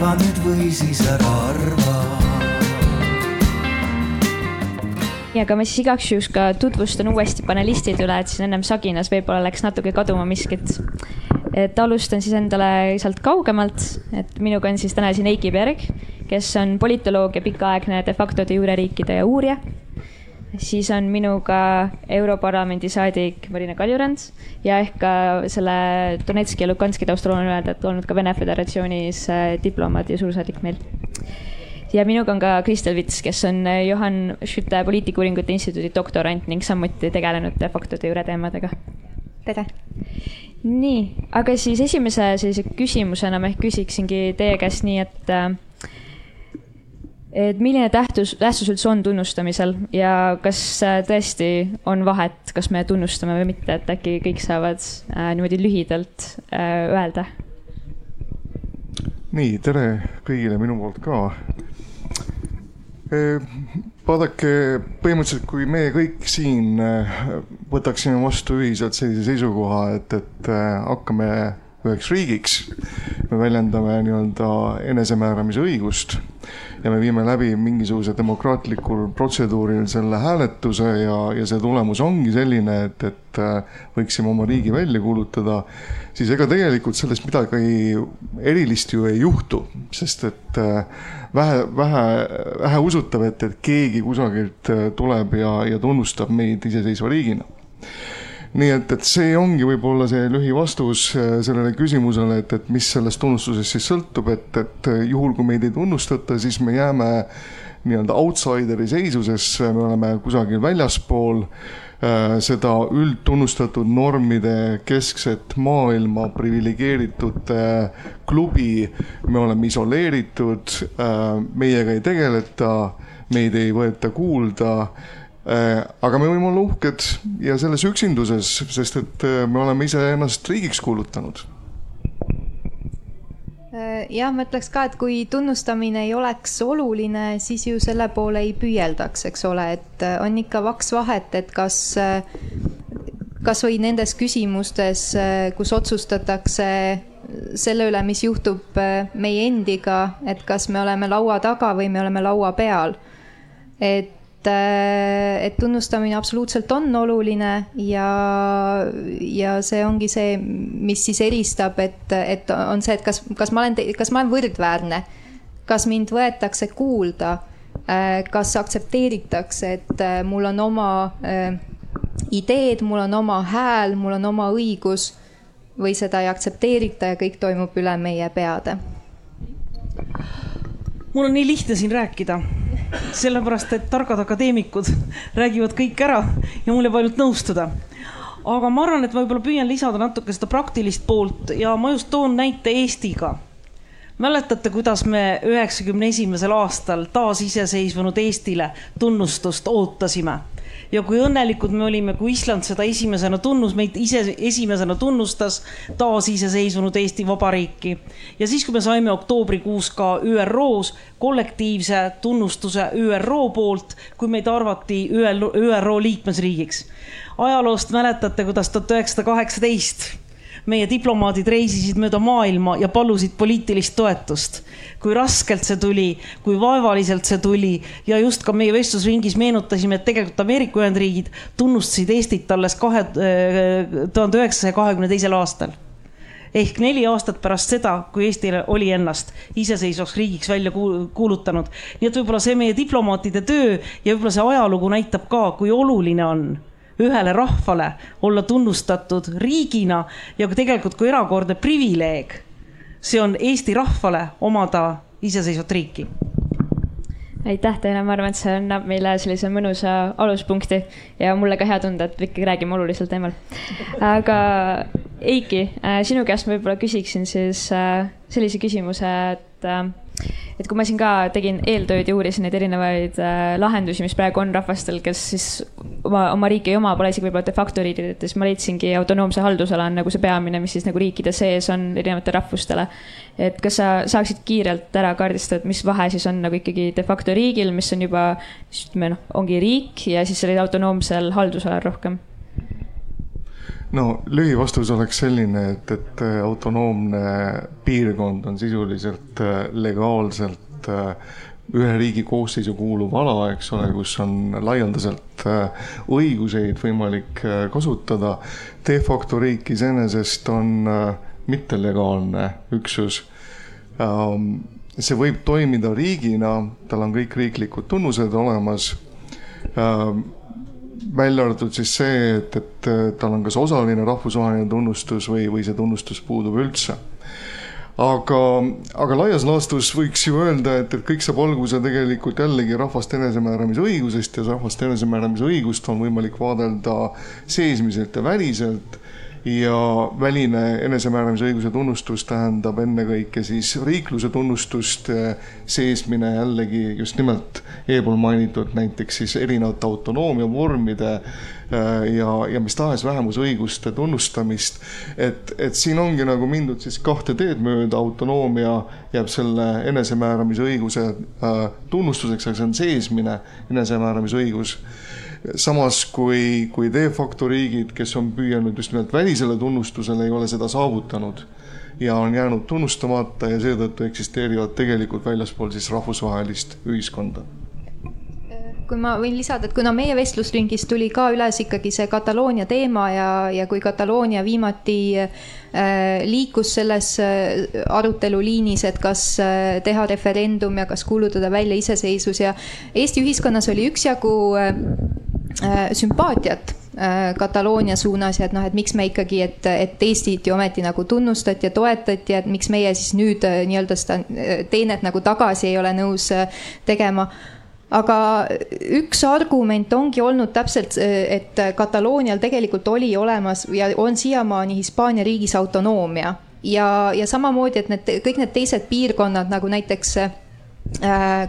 arva nüüd või siis ära arva ja aga ma siis igaks juhuks ka tutvustan uuesti panelistid üle, et siis ennem saginas võib-olla läks natuke kaduma miskit. et alustan siis endale sealt kaugemalt, et minuga on siis täna siin Eiki Berg, kes on politoloog ja pikaaegne de facto de jure riikide uurija. Siis on minuga Europarlamendi saadik Marina Kaljurand ja ehk ka selle Donetski ja Luganski taustal olen öelda, et olnud ka Vene Föderatsioonis äh, diplomaat ja suursaadik meil ja minuga on ka Kristel Vits, kes on äh, Johan Schütte poliitikauuringute instituudi doktorant ning samuti tegelenud de facto de jure teemadega. tere! nii, aga siis esimese sellise küsimusena ma ehk küsiksingi teie käest nii, et äh, et milline tähtsus, tähtsus üldse on tunnustamisel ja kas äh, tõesti on vahet, kas me tunnustame või mitte, et äkki kõik saavad äh, niimoodi lühidalt äh, öelda? nii, tere kõigile minu poolt ka vaadake, põhimõtteliselt, kui me kõik siin võtaksime vastu ühiselt sellise seisukoha, et, et hakkame üheks riigiks, me väljendame nii-öelda enesemääramise õigust ja me viime läbi mingisuguse demokraatlikul protseduuril selle hääletuse ja, ja see tulemus ongi selline, et, et äh, võiksime oma riigi välja kuulutada, siis ega tegelikult sellest midagi erilist ju ei juhtu, sest et äh, vähe, vähe, väheusutav, et, et keegi kusagilt äh, tuleb ja, ja tunnustab meid iseseisva riigina nii et, et see ongi võib-olla see lühivastus äh, sellele küsimusele, et, et mis sellest tunnustusest siis sõltub, et, et juhul, kui meid ei tunnustata, siis me jääme nii-öelda outsideri seisusesse, me oleme kusagil väljaspool äh, seda üldtunnustatud normide keskset maailma priviligeeritud klubi. me oleme isoleeritud, äh, meiega ei tegeleta, meid ei võeta kuulda Äh, aga me võime olla uhked ja selles üksinduses, sest et äh, me oleme iseennast riigiks kuulutanud. Äh, jah, ma ütleks ka, et kui tunnustamine ei oleks oluline, siis ju selle poole ei püüeldaks, eks ole, et on ikka vaks vahet, et kas, kasvõi nendes küsimustes, kus otsustatakse selle üle, mis juhtub meie endiga, et kas me oleme laua taga või me oleme laua peal. et Äh, et tunnustamine absoluutselt on oluline ja, ja see ongi see, mis siis eristab, et, et on see, et kas, kas ma olen, kas ma olen võrdväärne, kas mind võetakse kuulda, äh, kas aktsepteeritakse, et äh, mul on oma ideed, mul on oma hääl, mul on oma õigus või seda ei aktsepteerita ja kõik toimub üle meie peade. Mul on nii lihtne siin rääkida sellepärast, et targad akadeemikud räägivad kõik ära ja mul jääb ainult nõustuda. aga ma arvan, et ma võib-olla püüan lisada natuke seda praktilist poolt ja ma just toon näite Eestiga. mäletate, kuidas me üheksakümne esimesel aastal taasiseseisvunud Eestile tunnustust ootasime? Ja kui õnnelikud me olime, kui Island seda esimesena tunnus, meid ise esimesena tunnustas taasiseseisvunud Eesti Vabariiki. ja siis, kui me saime oktoobrikuus ka ÜRO-s kollektiivse tunnustuse ÜRO poolt, kui meid arvati ÜRO, ÜRO liikmesriigiks. ajaloost mäletate, kuidas tuhat üheksasada kaheksateist meie diplomaadid reisisid mööda maailma ja palusid poliitilist toetust. kui raskelt see tuli, kui vaevaliselt see tuli ja just ka meie vestlusringis meenutasime, et tegelikult Ameerika Ühendriigid tunnustasid Eestit alles kahe, äh, tuhande üheksasaja kahekümne teisel aastal ehk neli aastat pärast seda, kui Eesti oli ennast iseseisvaks riigiks välja kuulutanud. nii et võib-olla see meie diplomaatide töö ja võib-olla see ajalugu näitab ka, kui oluline on ühele rahvale olla tunnustatud riigina ja tegelikult kui erakordne privileeg. see on Eesti rahvale omada iseseisvat riiki aitäh teile, ma arvan, et see annab meile sellise mõnusa aluspunkti ja mulle ka hea tunda, et ikkagi räägime olulisel teemal. aga Eiki, äh, sinu käest ma võib-olla küsiksin siis äh, sellise küsimuse, et äh, et kui ma siin ka tegin eeltööd ja uurisin neid erinevaid lahendusi, mis praegu on rahvastel, kes siis oma, oma riiki ei oma, pole isegi võib-olla de facto riigid, et siis ma leidsingi autonoomse haldusala on nagu see peamine, mis siis nagu riikide sees on erinevatele rahvustele. et kas sa saaksid kiirelt ära kaardistada, et mis vahe siis on nagu ikkagi de facto riigil, mis on juba, ütleme noh, ongi riik ja siis sellel autonoomsel haldusalal rohkem no lühivastus oleks selline, et, et äh, autonoomne piirkond on sisuliselt äh, legaalselt äh, ühe riigi koosseisu kuuluv ala, eks ole, kus on laialdaselt õiguseid võimalik kasutada. De facto riik iseenesest on mittelegaalne üksus. Ähm, see võib toimida riigina, tal on kõik riiklikud tunnused olemas ähm, välja arvatud siis see, et, et tal on kas osaline rahvusvaheline tunnustus või, või see tunnustus puudub üldse. Aga, aga laias laastus võiks ju öelda, et, et kõik saab alguse tegelikult jällegi rahvaste enesemääramise õigusest ja rahvaste enesemääramise õigust on võimalik vaadelda seesmiselt ja väliselt. Ja väline enesemääramisõiguse tunnustus tähendab ennekõike siis riikluse tunnustust, seesmine jällegi just nimelt eelpool mainitud näiteks siis erinevate autonoomia vormide äh, ja, ja mis tahes vähemusõiguste tunnustamist. et, et siin ongi nagu mindud siis kahte teed mööda, autonoomia jääb selle enesemääramisõiguse äh, tunnustuseks, aga see on seesmine enesemääramisõigus. Samas kui, kui de facto riigid, kes on püüelnud just nimelt välisele tunnustusele, ei ole seda saavutanud ja on jäänud tunnustamata ja seetõttu eksisteerivad tegelikult väljaspool siis rahvusvahelist ühiskonda kui ma võin lisada, et kuna meie vestlusringis tuli ka üles ikkagi see Kataloonia teema ja, ja kui Kataloonia viimati äh, liikus selles äh, aruteluliinis, et kas äh, teha referendum ja kas kuulutada välja iseseisvus ja Eesti ühiskonnas oli üksjagu sümpaatiat Kataloonia suunas ja et noh, et miks me ikkagi, et, et Eestit ju ometi nagu tunnustati ja toetati, et miks meie siis nüüd nii-öelda seda teenet nagu tagasi ei ole nõus tegema aga üks argument ongi olnud täpselt, et Kataloonial tegelikult oli olemas ja on siiamaani Hispaania riigis autonoomia. Ja, ja samamoodi, et need kõik need teised piirkonnad nagu näiteks Äh,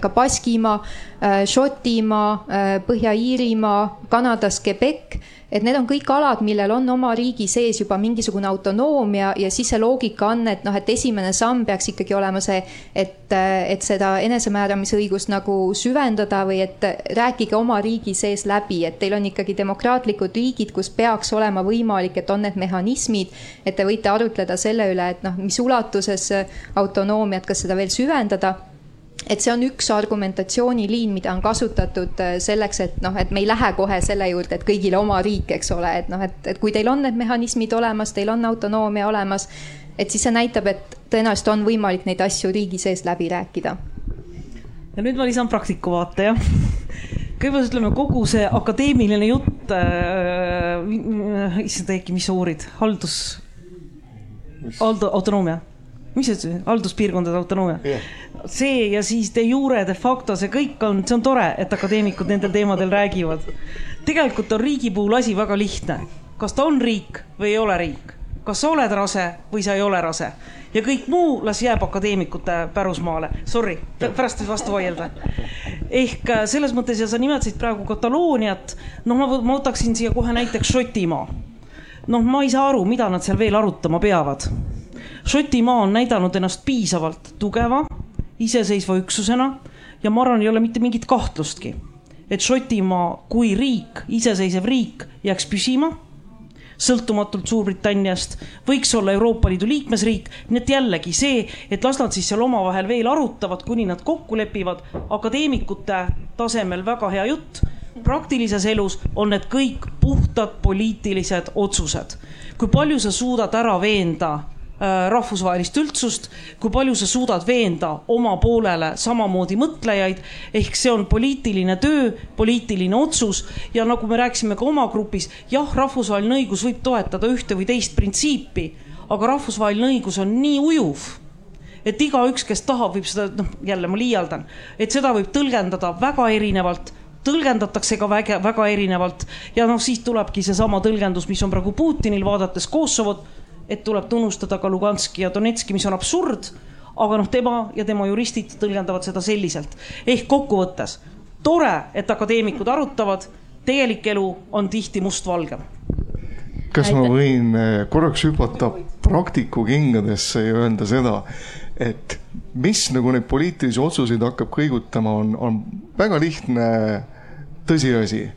ka Baskimaa, äh, Šotimaa, äh, Põhja-Iirimaa, Kanadas Quebec, et need on kõik alad, millel on oma riigi sees juba mingisugune autonoomia ja siis see loogika on, et noh, et esimene samm peaks ikkagi olema see, et, et seda enesemääramisõigust nagu süvendada või et rääkige oma riigi sees läbi, et teil on ikkagi demokraatlikud riigid, kus peaks olema võimalik, et on need mehhanismid, et te võite arutleda selle üle, et noh, mis ulatuses autonoomiat, kas seda veel süvendada et see on üks argumentatsiooniliin, mida on kasutatud äh, selleks, et noh, et me ei lähe kohe selle juurde, et kõigile oma riik, eks ole, et noh, et, et kui teil on need mehhanismid olemas, teil on autonoomia olemas, et siis see näitab, et tõenäoliselt on võimalik neid asju riigi sees läbi rääkida. ja nüüd ma lisan praktiku vaate, jah. kõigepealt ütleme kogu see akadeemiline jutt äh,, issand äkki, mis sa uurid, haldus, autonoomia mis sa ütlesid, halduspiirkondade autonoomia yeah.? see ja siis de jure, de facto, see kõik on, see on tore, et akadeemikud nendel teemadel räägivad. tegelikult on riigi puhul asi väga lihtne. kas ta on riik või ei ole riik? kas sa oled rase või sa ei ole rase? ja kõik muu las jääb akadeemikute pärusmaale. Sorry, pärast võib vastu vaielda. ehk äh, selles mõttes ja sa nimetasid praegu Katalooniat. noh, ma, ma võtaksin siia kohe näiteks Šotimaa. noh, ma ei saa aru, mida nad seal veel arutama peavad Šotimaa on näidanud ennast piisavalt tugeva iseseisva üksusena ja ma arvan, ei ole mitte mingit kahtlustki, et Šotimaa kui riik, iseseisev riik jääks püsima sõltumatult Suurbritanniast, võiks olla Euroopa Liidu liikmesriik, nii et jällegi see, et las nad siis seal omavahel veel arutavad, kuni nad kokku lepivad, akadeemikute tasemel väga hea jutt. praktilises elus on need kõik puhtad poliitilised otsused. kui palju sa suudad ära veenda rahvusvahelist üldsust, kui palju sa suudad veenda oma poolele samamoodi mõtlejaid. ehk see on poliitiline töö, poliitiline otsus ja nagu me rääkisime ka oma grupis, jah, rahvusvaheline õigus võib toetada ühte või teist printsiipi, aga rahvusvaheline õigus on nii ujuv et igaüks, kes tahab, võib seda, noh, jälle ma liialdan, et seda võib tõlgendada väga erinevalt tõlgendatakse ka väga, väga erinevalt ja noh, siis tulebki seesama tõlgendus, mis on praegu Putinil, vaadates Kosovot et tuleb tunnustada ka Luganski ja Donetski, mis on absurd. aga noh, tema ja tema juristid tõlgendavad seda selliselt. ehk kokkuvõttes tore, et akadeemikud arutavad, tegelik elu on tihti mustvalge kas ma võin eh, korraks hüpata praktiku kingadesse ja öelda seda, et mis nagu neid poliitilisi otsuseid hakkab kõigutama, on, on väga lihtne tõsiasi.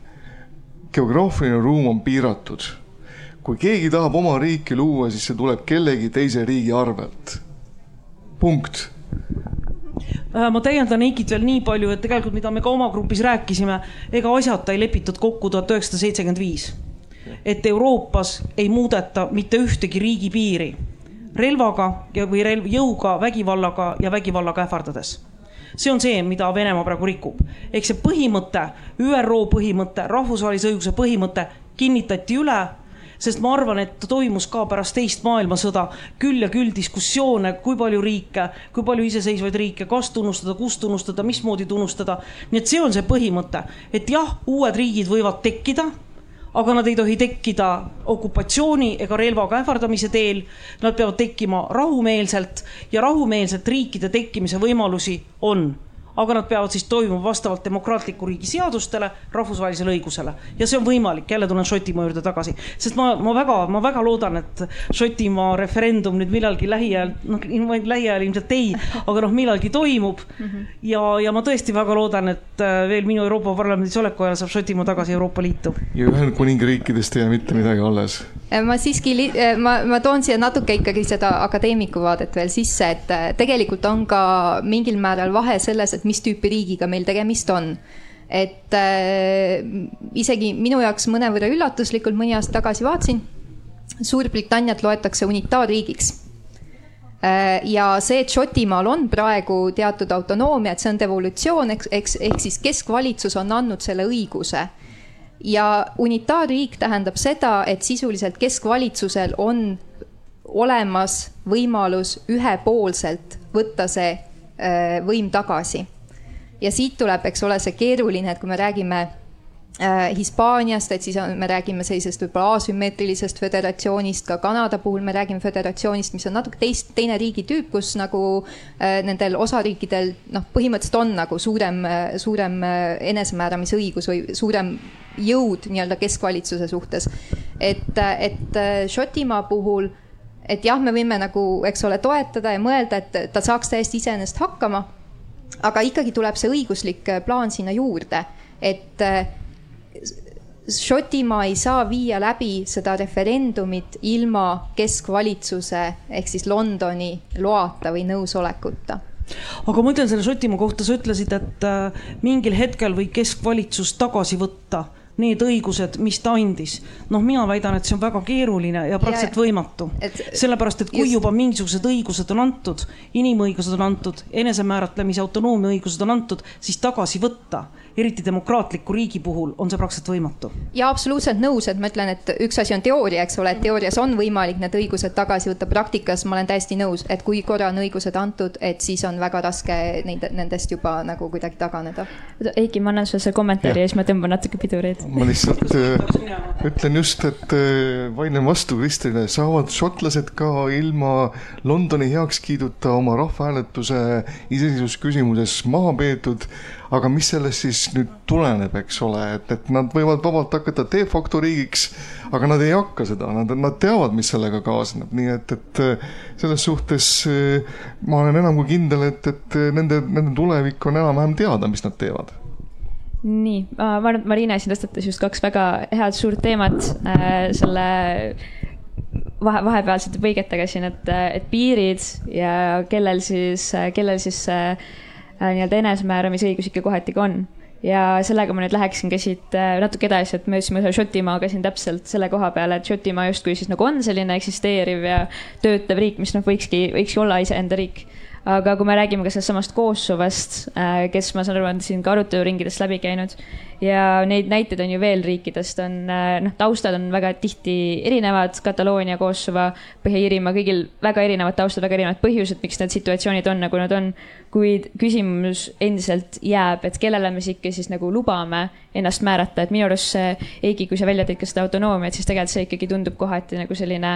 geograafiline ruum on piiratud kui keegi tahab oma riiki luua, siis see tuleb kellegi teise riigi arvelt. punkt Äh, ma täiendan Heikit veel nii palju, et tegelikult, mida me ka oma grupis rääkisime, ega asjata ei lepitud kokku tuhat üheksasada seitsekümmend viis. et Euroopas ei muudeta mitte ühtegi riigipiiri relvaga ja, või relv, jõuga, vägivallaga ja vägivallaga ähvardades see on see, mida Venemaa praegu rikub. ehk see põhimõte, ÜRO põhimõte, rahvusvahelise õiguse põhimõte kinnitati üle sest ma arvan, et toimus ka pärast teist maailmasõda küll ja küll diskussioone, kui palju riike, kui palju iseseisvaid riike, kas tunnustada, kus tunnustada, mismoodi tunnustada. nii et see on see põhimõte, et jah, uued riigid võivad tekkida aga nad ei tohi tekkida okupatsiooni ega relvaga ähvardamise teel. Nad peavad tekkima rahumeelselt ja rahumeelselt riikide tekkimise võimalusi on aga nad peavad siis toimuma vastavalt demokraatliku riigi seadustele, rahvusvahelisele õigusele. ja see on võimalik, jälle tulen Šotimaa juurde tagasi, sest ma, ma väga, ma väga loodan, et Šotimaa referendum nüüd millalgi lähiajal, noh lähiajal ilmselt ei, aga noh, millalgi toimub mm. -hmm. ja, ja ma tõesti väga loodan, et äh, veel minu Euroopa Parlamendis oleku ajal saab Šotimaa tagasi Euroopa Liitu. ja Ühendkuningriikidest ei jää mitte midagi alles Äh, ma siiski, äh, ma, ma toon siia natuke ikkagi seda akadeemiku vaadet veel sisse, et tegelikult on ka mingil määral vahe selles, et mis tüüpi riigiga meil tegemist on et äh, isegi minu jaoks mõnevõrra üllatuslikult mõni aasta tagasi vaatasin, Suurbritanniat loetakse unitaarriigiks äh,. ja see, et Šotimaal on praegu teatud autonoomia, et see on devolutsioon, eks, eks, ehk siis keskvalitsus on andnud selle õiguse ja unitaarriik tähendab seda, et sisuliselt keskvalitsusel on olemas võimalus ühepoolselt võtta see äh, võim tagasi. Ja siit tuleb, eks ole, see keeruline, et kui me räägime äh, Hispaaniast, et siis on, me räägime sellisest võib-olla asümmeetrilisest föderatsioonist, ka Kanada puhul me räägime föderatsioonist, mis on natuke teist, teine riigitüüp, kus nagu äh, nendel osariikidel noh, põhimõtteliselt on nagu suurem, suurem enesemääramisõigus või suurem jõud nii-öelda keskvalitsuse suhtes. et, et Šotimaa puhul, et jah, me võime nagu, eks ole, toetada ja mõelda, et ta saaks täiesti iseenesest hakkama. Aga ikkagi tuleb see õiguslik plaan sinna juurde, et Šotimaa ei saa viia läbi seda referendumit ilma keskvalitsuse ehk siis Londoni loata või nõusolekuta. Aga ma ütlen selle Šotimaa kohta, sa ütlesid, et äh, mingil hetkel võib keskvalitsus tagasi võtta need õigused, mis ta andis. noh, mina väidan, et see on väga keeruline ja praktiliselt võimatu. sellepärast, et kui just... juba mingisugused õigused on antud, inimõigused on antud, enesemääratlemise autonoomia õigused on antud, siis tagasi võtta eriti demokraatliku riigi puhul on see praktiliselt võimatu. ja absoluutselt nõus, et ma ütlen, et üks asi on teooria, eks ole, et teoorias on võimalik need õigused tagasi võtta, praktikas ma olen täiesti nõus, et kui korra on õigused antud, et siis on väga raske neid, nendest juba nagu kuidagi taganeda. Eiki, ma annan sulle selle kommentaari ja siis ma tõmban natuke pidureid. ma lihtsalt äh, ütlen just, et äh, vaidlen vastu Kristile, saavad šotlased ka ilma Londoni heakskiiduta oma rahvahääletuse iseseisvusküsimuses maha peetud aga mis sellest siis nüüd tuleneb, eks ole, et, et nad võivad vabalt hakata de facto riigiks, aga nad ei hakka seda, nad, nad teavad, mis sellega kaasneb, nii et, et selles suhtes eh, ma olen enam kui kindel, et, et nende, nende tulevik on enam-vähem teada, mis nad teevad. Nii, ma arvan, et Marina siin tõstatas just kaks väga head suurt teemat selle vahe, vahepealsete põigetega siin, et, et piirid ja kellel siis, kellel siis Äh, nii-öelda enesemääramisõigus ikka kohati ka on. ja sellega ma nüüd läheksin ka siit äh, natuke edasi, et me jõudsime ühe Šotimaaga siin täpselt selle koha peale, et Šotimaa justkui siis nagu on selline eksisteeriv ja töötav riik, mis noh, võikski, võikski olla iseenda riik aga kui me räägime ka sellest samast Kosovast, äh, kes ma saan aru, on siin ka aruteluringidest läbi käinud ja neid näiteid on ju veel riikidest, on äh, noh, taustad on väga tihti erinevad, Kataloonia, Kosovo, Põhja-Iirimaa, kõigil väga erinevad taustad, väga erinevad põhjused, miks need situatsioonid on, nagu nad on. kuid küsimus endiselt jääb, et kellele me siis ikka siis nagu lubame ennast määrata, et minu arust see, Eiki, kui sa välja tõid ka seda autonoomiat, siis tegelikult see ikkagi tundub kohati nagu selline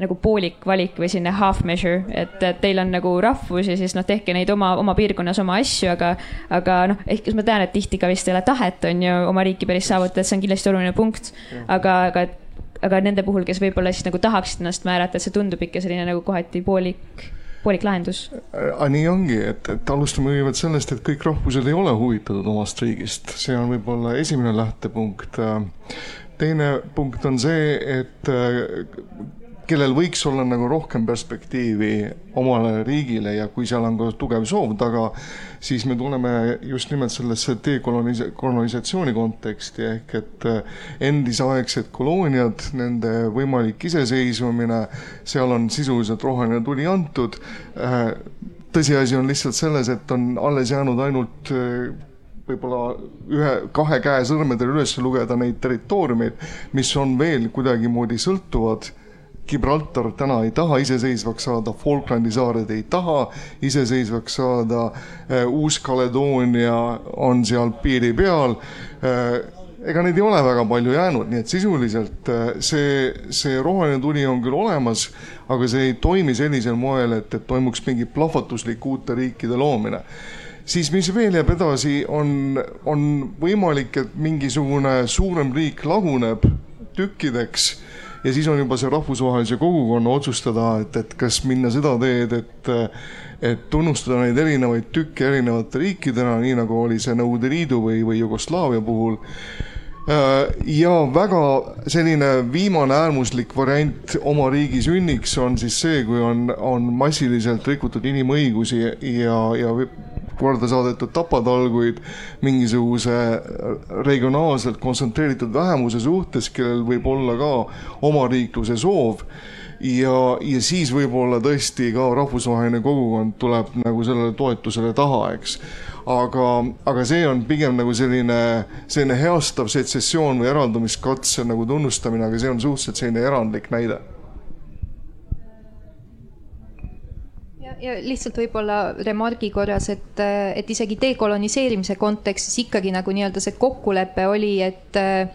nagu poolik valik või selline half measure, et, teil on nagu rahvus ja siis noh, tehke neid oma, oma piirkonnas oma asju, aga, aga noh, ehk ma tean, et tihti ka vist ei ole tahet, on ju, oma riiki päris saavutada, see on kindlasti oluline punkt. aga, aga, aga nende puhul, kes võib-olla siis nagu tahaksid ennast määrata, et see tundub ikka selline nagu kohati poolik poolik lahendus. aga nii ongi, et, et alustame kõigepealt sellest, et kõik rahvused ei ole huvitatud omast riigist, see on võib-olla esimene lähtepunkt teine punkt on see, et kellel võiks olla nagu rohkem perspektiivi omale riigile ja kui seal on ka tugev soov taga, siis me tuleme just nimelt sellesse dekolonisa-, kolonisatsiooni konteksti ehk et eh, endisaegsed kolooniad, nende võimalik iseseisvumine, seal on sisuliselt roheline tuli antud. Eh, tõsiasi on lihtsalt selles, et on alles jäänud ainult eh, võib-olla ühe, kahe käe sõrmedel üles lugeda neid territooriumeid, mis on veel kuidagimoodi sõltuvad Gibraltar täna ei taha iseseisvaks saada, Falklandi saared ei taha iseseisvaks saada, äh, Uus-Kaledoonia on seal piiri peal. Äh, ega neid ei ole väga palju jäänud, nii et sisuliselt äh, see, see roheline tuli on küll olemas, aga see ei toimi sellisel moel, et, et toimuks mingi plahvatuslik uute riikide loomine siis mis veel jääb edasi, on, on võimalik, et mingisugune suurem riik laguneb tükkideks ja siis on juba see rahvusvahelise kogukonna otsustada, et, et kas minna seda teed, et et tunnustada neid erinevaid tükke erinevate riikidena, nii nagu oli see Nõukogude Liidu või, või Jugoslaavia puhul. Ja väga selline viimane äärmuslik variant oma riigi sünniks on siis see, kui on, on massiliselt rikutud inimõigusi ja, ja korda saadetud tapatalguid mingisuguse regionaalselt kontsentreeritud vähemuse suhtes, kellel võib olla ka omariikluse soov ja, ja siis võib-olla tõesti ka rahvusvaheline kogukond tuleb nagu sellele toetusele taha, eks. aga, aga see on pigem nagu selline, selline heastav setsessioon või eraldumiskatse nagu tunnustamine, aga see on suhteliselt selline erandlik näide ja lihtsalt võib-olla remargi korras, et, et isegi dekoloniseerimise kontekstis ikkagi nagu nii-öelda see kokkulepe oli, et äh,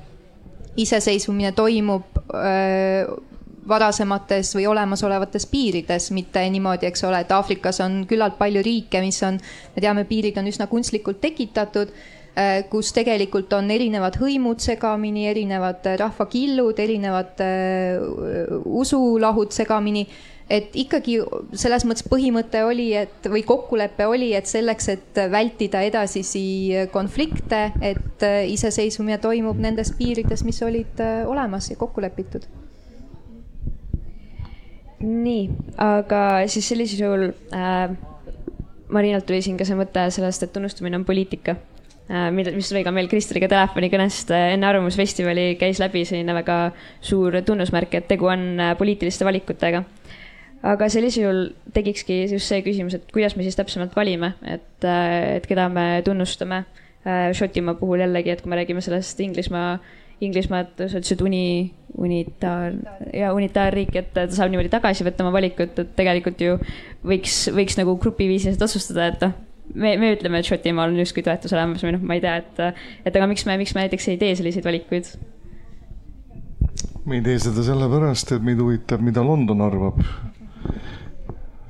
iseseisvumine toimub äh, varasemates või olemasolevates piirides, mitte niimoodi, eks ole, et Aafrikas on küllalt palju riike, mis on, me teame, piirid on üsna kunstlikult tekitatud äh, kus tegelikult on erinevad hõimud segamini, erinevad rahvakillud, erinevad äh, usulahud segamini et ikkagi selles mõttes põhimõte oli, et või kokkulepe oli, et selleks, et vältida edasisi konflikte, et iseseisvumine toimub nendes piirides, mis olid äh, olemas ja kokku lepitud. nii, aga siis sellisel juhul äh, Marinalt tuli siin ka see mõte sellest, et tunnustamine on poliitika äh,. mida, mis tuli ka meil Kristeliga telefonikõnest äh, enne Arvamusfestivali käis läbi selline väga suur tunnusmärk, et tegu on äh, poliitiliste valikutega aga sellisel juhul tekikski just see küsimus, et kuidas me siis täpsemalt valime, et, et keda me tunnustame. Äh, Šotimaa puhul jällegi, et kui me räägime sellest Inglismaa, Inglismaad, sa ütlesid uni, unitaar ja unitaarriik, et ta saab niimoodi tagasi võtta oma valikut, et tegelikult ju võiks, võiks nagu grupiviisiliselt otsustada, et noh me, me ütleme, et Šotimaal on justkui toetus olemas või noh, ma ei tea, et, et aga miks me, miks me näiteks ei tee selliseid valikuid? me ei tee seda sellepärast, et meid huvitab, mida London arvab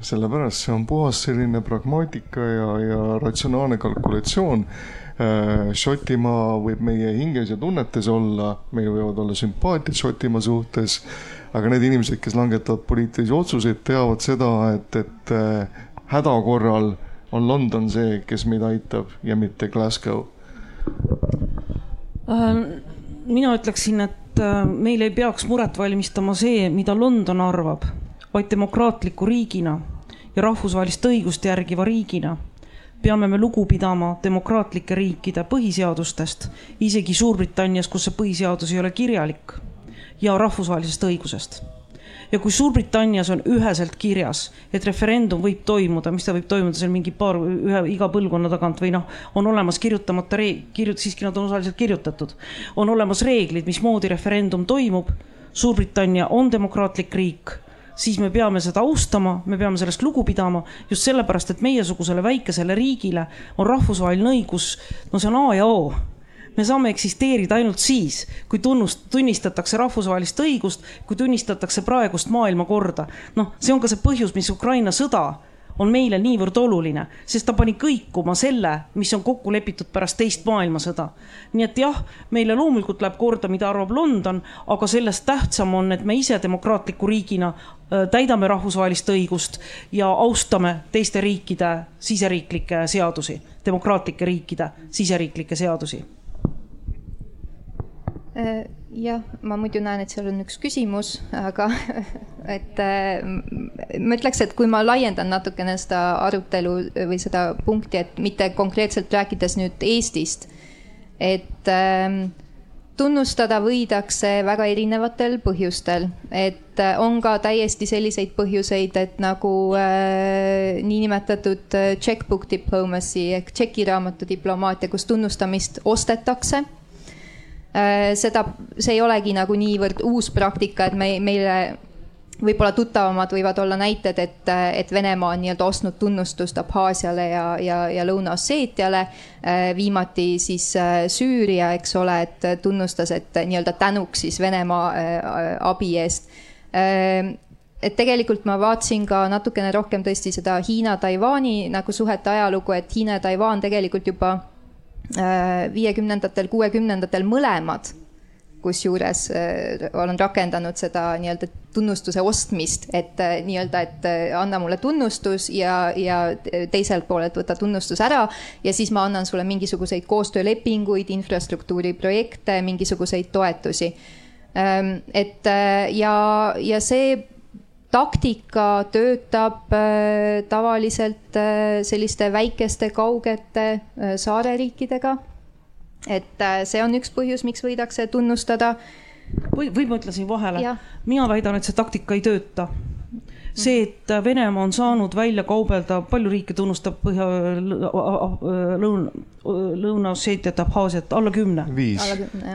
sellepärast see on puhas selline pragmaatika ja, ja ratsionaalne kalkulatsioon. Äh, Šotimaa võib meie hinges ja tunnetes olla, meil võivad olla sümpaatiad Šotimaa suhtes, aga need inimesed, kes langetavad poliitilisi otsuseid, teavad seda, et, et äh, häda korral on London see, kes meid aitab ja mitte Glasgow. Ähm, mina ütleksin, et äh, meil ei peaks muret valmistama see, mida London arvab vaid demokraatliku riigina ja rahvusvahelist õigust järgiva riigina peame me lugu pidama demokraatlike riikide põhiseadustest, isegi Suurbritannias, kus see põhiseadus ei ole kirjalik, ja rahvusvahelisest õigusest. ja kui Suurbritannias on üheselt kirjas, et referendum võib toimuda, mis ta võib toimuda seal mingi paar, ühe, iga põlvkonna tagant või noh, on olemas kirjutamata reeg-, kirjut-, siiski nad on osaliselt kirjutatud, on olemas reeglid, mismoodi referendum toimub. Suurbritannia on demokraatlik riik siis me peame seda austama, me peame sellest lugu pidama just sellepärast, et meiesugusele väikesele riigile on rahvusvaheline õigus, no see on A ja O me saame eksisteerida ainult siis, kui tunnust, tunnistatakse rahvusvahelist õigust, kui tunnistatakse praegust maailmakorda. noh, see on ka see põhjus, mis Ukraina sõda on meile niivõrd oluline, sest ta pani kõikuma selle, mis on kokku lepitud pärast teist maailmasõda. nii et jah, meile loomulikult läheb korda, mida arvab London, aga sellest tähtsam on, et me ise demokraatliku riigina äh, täidame rahvusvahelist õigust ja austame teiste riikide siseriiklikke seadusi, demokraatlike riikide siseriiklikke seadusi jah, ma muidu näen, et seal on üks küsimus, aga et äh, ma ütleks, et kui ma laiendan natukene seda arutelu või seda punkti, et mitte konkreetselt rääkides nüüd Eestist, et äh, tunnustada võidakse väga erinevatel põhjustel, et äh, on ka täiesti selliseid põhjuseid, et nagu äh, niinimetatud äh, checkbook diplomacy ehk tšekiraamatu diplomaatia, kus tunnustamist ostetakse äh,. Seda, see ei olegi nagu niivõrd uus praktika, et me, meile võib-olla tuttavamad võivad olla näited, et, et Venemaa on nii-öelda ostnud tunnustust Abhaasiale ja, ja, ja Lõuna-Osseetiale. viimati siis äh, Süüria, eks ole, et tunnustas, et nii-öelda tänuks siis Venemaa äh, abi eest äh, et tegelikult ma vaatasin ka natukene rohkem tõesti seda Hiina-Taiwan'i nagu suhete ajalugu, et Hiina ja Taiwan tegelikult juba viiekümnendatel, kuuekümnendatel mõlemad kusjuures äh, olen rakendanud seda nii-öelda tunnustuse ostmist, et äh, nii-öelda, et äh, anna mulle tunnustus ja, ja teiselt poolelt võta tunnustus ära ja siis ma annan sulle mingisuguseid koostöölepinguid, infrastruktuuriprojekte, mingisuguseid toetusi. Ähm, et ja, ja see taktika töötab tavaliselt selliste väikeste kaugete saareriikidega et äh, see on üks põhjus, miks võidakse tunnustada. või, või ma ütlen siin vahele, mina väidan, et see taktika ei tööta see, et Venemaa on saanud välja kaubelda, palju riike tunnustab Põhja, Lõuna, Lõuna-Osseetiat, Abhaasiat, alla kümne.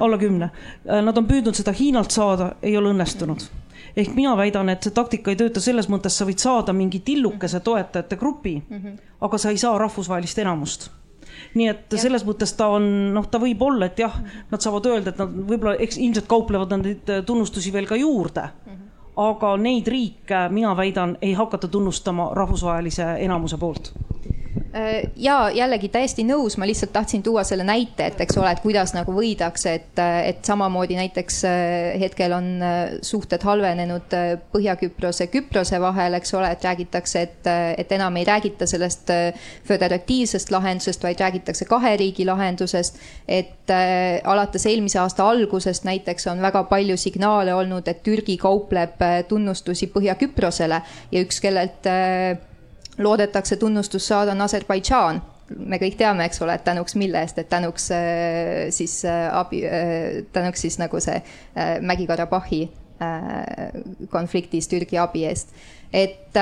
alla kümne. Nad on püüdnud seda Hiinalt saada, ei ole õnnestunud. Ehk mina väidan, et see taktika ei tööta selles mõttes, sa võid saada mingi tillukese toetajate grupi mm, -hmm. aga sa ei saa rahvusvahelist enamust nii et ja. selles mõttes ta on, noh, ta võib olla, et jah, nad saavad öelda, et nad võib-olla, eks ilmselt kauplevad nad neid tunnustusi veel ka juurde mm. -hmm. aga neid riike, mina väidan, ei hakata tunnustama rahvusvahelise enamuse poolt Äh, ja jällegi täiesti nõus, ma lihtsalt tahtsin tuua selle näite, et eks ole, et kuidas nagu võidakse, et, et samamoodi näiteks äh, hetkel on äh, suhted halvenenud Põhja-Küprose, Küprose vahel, eks ole, et räägitakse, et, et enam ei räägita sellest föderatiivsest lahendusest, vaid räägitakse kahe riigi lahendusest. et alates eelmise aasta algusest näiteks on väga palju signaale olnud, et Türgi kaupleb tunnustusi Põhja-Küprosele ja üks, kellelt loodetakse tunnustust saada, on Aserbaidžaan me kõik teame, eks ole, et tänuks mille eest, et tänuks äh, siis äh, abi, äh, tänuks siis nagu see Mägi-Karabahhi konfliktis Türgi abi eest. et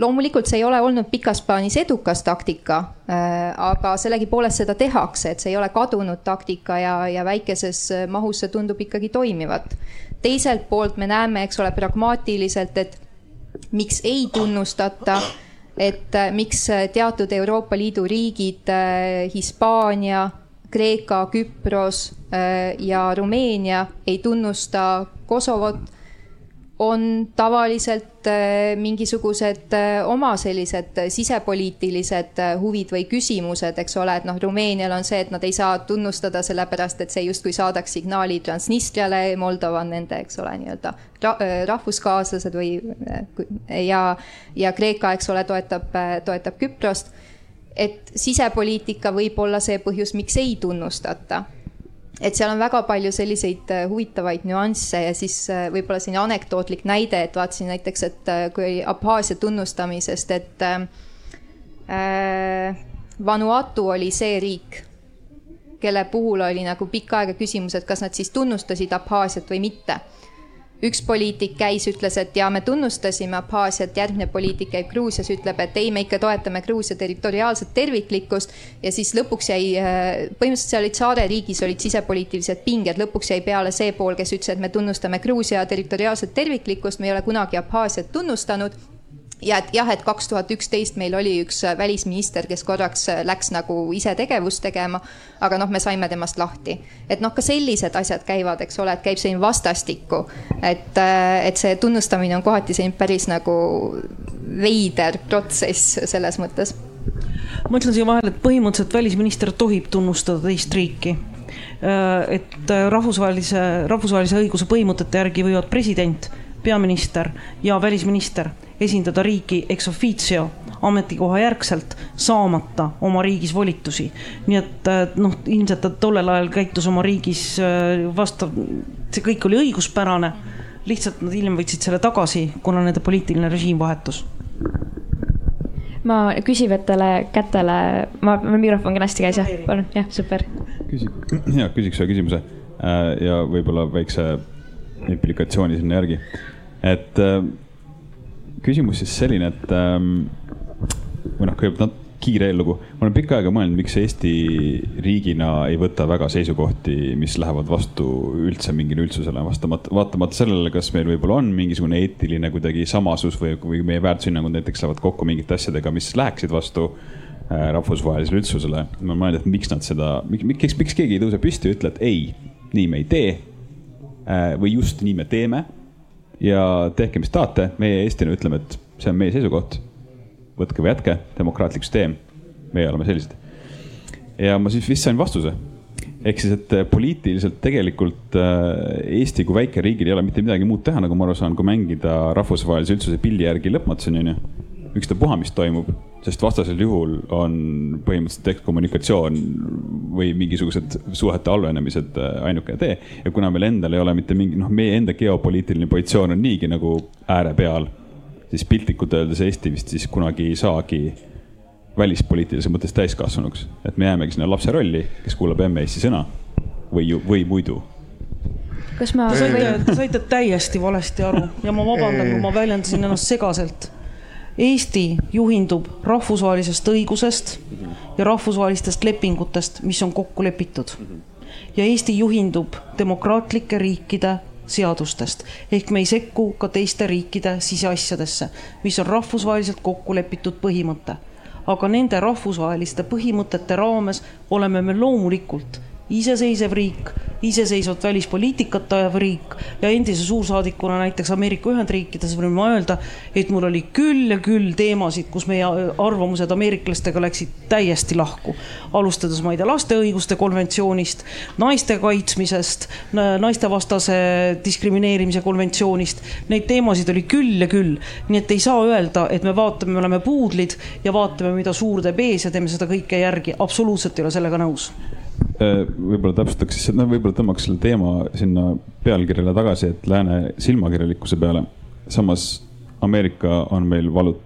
loomulikult see ei ole olnud pikas plaanis edukas taktika, aga sellegipoolest seda tehakse, et see ei ole kadunud taktika ja, ja väikeses mahus see tundub ikkagi toimivat. teiselt poolt me näeme, eks ole, pragmaatiliselt, et miks ei tunnustata et äh, miks äh, teatud Euroopa Liidu riigid, äh, Hispaania, Kreeka, Küpros ja Rumeenia ei tunnusta Kosovot on tavaliselt mingisugused oma sellised sisepoliitilised huvid või küsimused, eks ole, et noh, Rumeenial on see, et nad ei saa tunnustada sellepärast, et see justkui saadaks signaali Transnistriale, Moldova on nende, eks ole, nii-öelda rahvuskaaslased või ja, ja Kreeka, eks ole, toetab, toetab Küprost. et sisepoliitika võib olla see põhjus, miks ei tunnustata et seal on väga palju selliseid äh, huvitavaid nüansse ja siis äh, võib-olla selline anekdootlik näide, et vaatasin näiteks, et äh, kui Abhaasia tunnustamisest, et äh, Vanuatu oli see riik, kelle puhul oli nagu pikka aega küsimus, et kas nad siis tunnustasid Abhaasiat või mitte üks poliitik käis, ütles, et ja me tunnustasime Abhaasiat, järgmine poliitik käib Gruusias, ütleb, et ei, me ikka toetame Gruusia territoriaalset terviklikkust. ja siis lõpuks jäi, äh, põhimõtteliselt seal olid saareriigis olid sisepoliitilised pinged, lõpuks jäi peale see pool, kes ütles, et me tunnustame Gruusia territoriaalset terviklikkust, me ei ole kunagi Abhaasiat tunnustanud ja et jah, et kaks tuhat üksteist meil oli üks äh, välisminister, kes korraks äh, läks nagu ise tegevust tegema, aga noh, me saime temast lahti. et noh, ka sellised asjad käivad, eks ole, et käib selline vastastikku, et, äh, et see tunnustamine on kohati selline päris nagu veider protsess selles mõttes. ma ütlen siia vahele, et põhimõtteliselt välisminister tohib tunnustada teist riiki et rahvusvahelise, rahvusvahelise õiguse põhimõtete järgi võivad president, peaminister ja välisminister esindada riiki ex officio ametikoha järgselt, saamata oma riigis volitusi. nii et noh, ilmselt ta tollel ajal käitus oma riigis vastav, see kõik oli õiguspärane. lihtsalt nad hiljem võtsid selle tagasi, kuna nende poliitiline režiim vahetus ma küsivatele kätele, ma, mul mikrofon kenasti käis jah, palun, jah, super. küsi-, ja küsiks ühe küsimuse äh, ja võib-olla väikse implikatsiooni sinna järgi. et äh, küsimus siis selline, et ähm, või noh, kõigepealt kiire eellugu. ma olen pikka aega mõelnud, miks Eesti riigina ei võta väga seisukohti, mis lähevad vastu üldse mingile üldsusele, vastamata, vaatamata sellele, kas meil võib-olla on mingisugune eetiline kuidagi samasus või, või meie väärtushinnangud näiteks lähevad kokku mingite asjadega, mis läheksid vastu äh, rahvusvahelisele üldsusele. ma mõtlen, et miks nad seda, miks, miks keegi ei tõuse püsti ja ütle, et ei, nii me ei tee. Või just nii me teeme. ja tehke, mis tahate, meie Eestina ütleme, et see on meie seisukoht võtke või jätke, demokraatlik süsteem. meie oleme sellised. ja ma siis vist sain vastuse. ehk siis, et äh, poliitiliselt tegelikult äh, Eesti kui väikeriigil ei ole mitte midagi muud teha, nagu ma aru saan, kui mängida rahvusvahelise üldsuse pildi järgi lõpmatuseni, onju. Ükstapuha, mis toimub, sest vastasel juhul on põhimõtteliselt ekskommunikatsioon või mingisugused suhete halvenemised äh, ainukene tee. ja kuna meil endal ei ole mitte mingi, noh, meie enda geopoliitiline positsioon on niigi nagu ääre peal siis piltlikult öeldes Eesti vist siis kunagi ei saagi välispoliitilises mõttes täiskasvanuks, et me jäämegi sinna lapse rolli, kes kuulab emme-eesti sõna või, või muidu. kas ma te saite täiesti valesti aru ja ma vabandan, kui ma väljendasin ennast segaselt. Eesti juhindub rahvusvahelisest õigusest ja rahvusvahelistest lepingutest, mis on kokku lepitud. ja Eesti juhindub demokraatlike riikide seadustest ehk me ei sekku ka teiste riikide siseasjadesse, mis on rahvusvaheliselt kokku lepitud põhimõte. aga nende rahvusvaheliste põhimõtete raames oleme me loomulikult iseseisev riik, iseseisvat välispoliitikat ajav riik ja endise suursaadikuna näiteks Ameerika Ühendriikides võin ma öelda, et mul oli küll ja küll teemasid, kus meie arvamused ameeriklastega läksid täiesti lahku. alustades, ma ei tea, laste õiguste konventsioonist, naiste kaitsmisest, naistevastase diskrimineerimise konventsioonist. Neid teemasid oli küll ja küll, nii et ei saa öelda, et me vaatame, me oleme puudlid ja vaatame, mida suur teeb ees ja teeme seda kõike järgi, absoluutselt ei ole sellega nõus võib-olla täpsustaks siis, no võib-olla tõmbaks selle teema sinna pealkirjale tagasi, et lääne silmakirjalikkuse peale. samas Ameerika on meil valut-,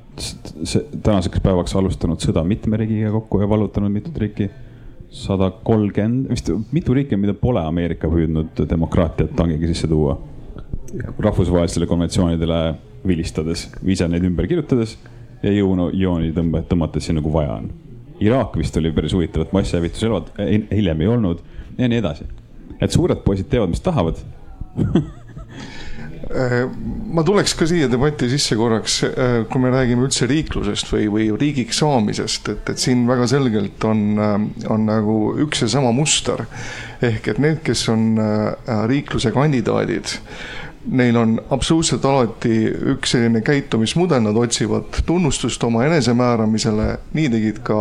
tänaseks päevaks alustanud sõda mitme riigiga kokku ja vallutanud mitut riiki. sada kolmkümmend, vist mitu riiki, mida pole Ameerika püüdnud demokraatiat tangigi sisse tuua. rahvusvahelistele konventsioonidele vilistades, ise neid ümber kirjutades ja jõujooni tõmba-, tõmmates siin nagu vaja on Iraak vist oli päris huvitav, et masshävitusrelvad hiljem ei olnud ja nii edasi. et suured poisid teevad, mis tahavad ma tuleks ka siia debatti sisse korraks, kui me räägime üldse riiklusest või, või riigiks saamisest, et, et siin väga selgelt on, on nagu üks ja sama muster. ehk et need, kes on riikluse kandidaadid, neil on absoluutselt alati üks selline käitumismudel, nad otsivad tunnustust oma enesemääramisele, nii tegid ka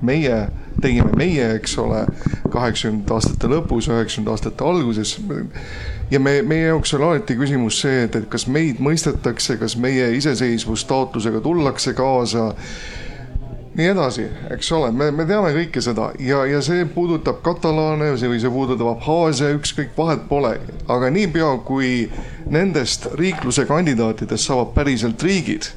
meie, tegime meie, eks ole, kaheksakümnendate aastate lõpus, üheksakümnendate aastate alguses. ja me, meie jaoks oli alati küsimus see, et, et kas meid mõistetakse, kas meie iseseisvustaotlusega tullakse kaasa nii edasi, eks ole, me, me teame kõike seda ja, ja see puudutab katalaane või see puudutab Abhaasia, ükskõik, vahet pole. aga niipea, kui nendest riikluse kandidaatidest saavad päriselt riigid,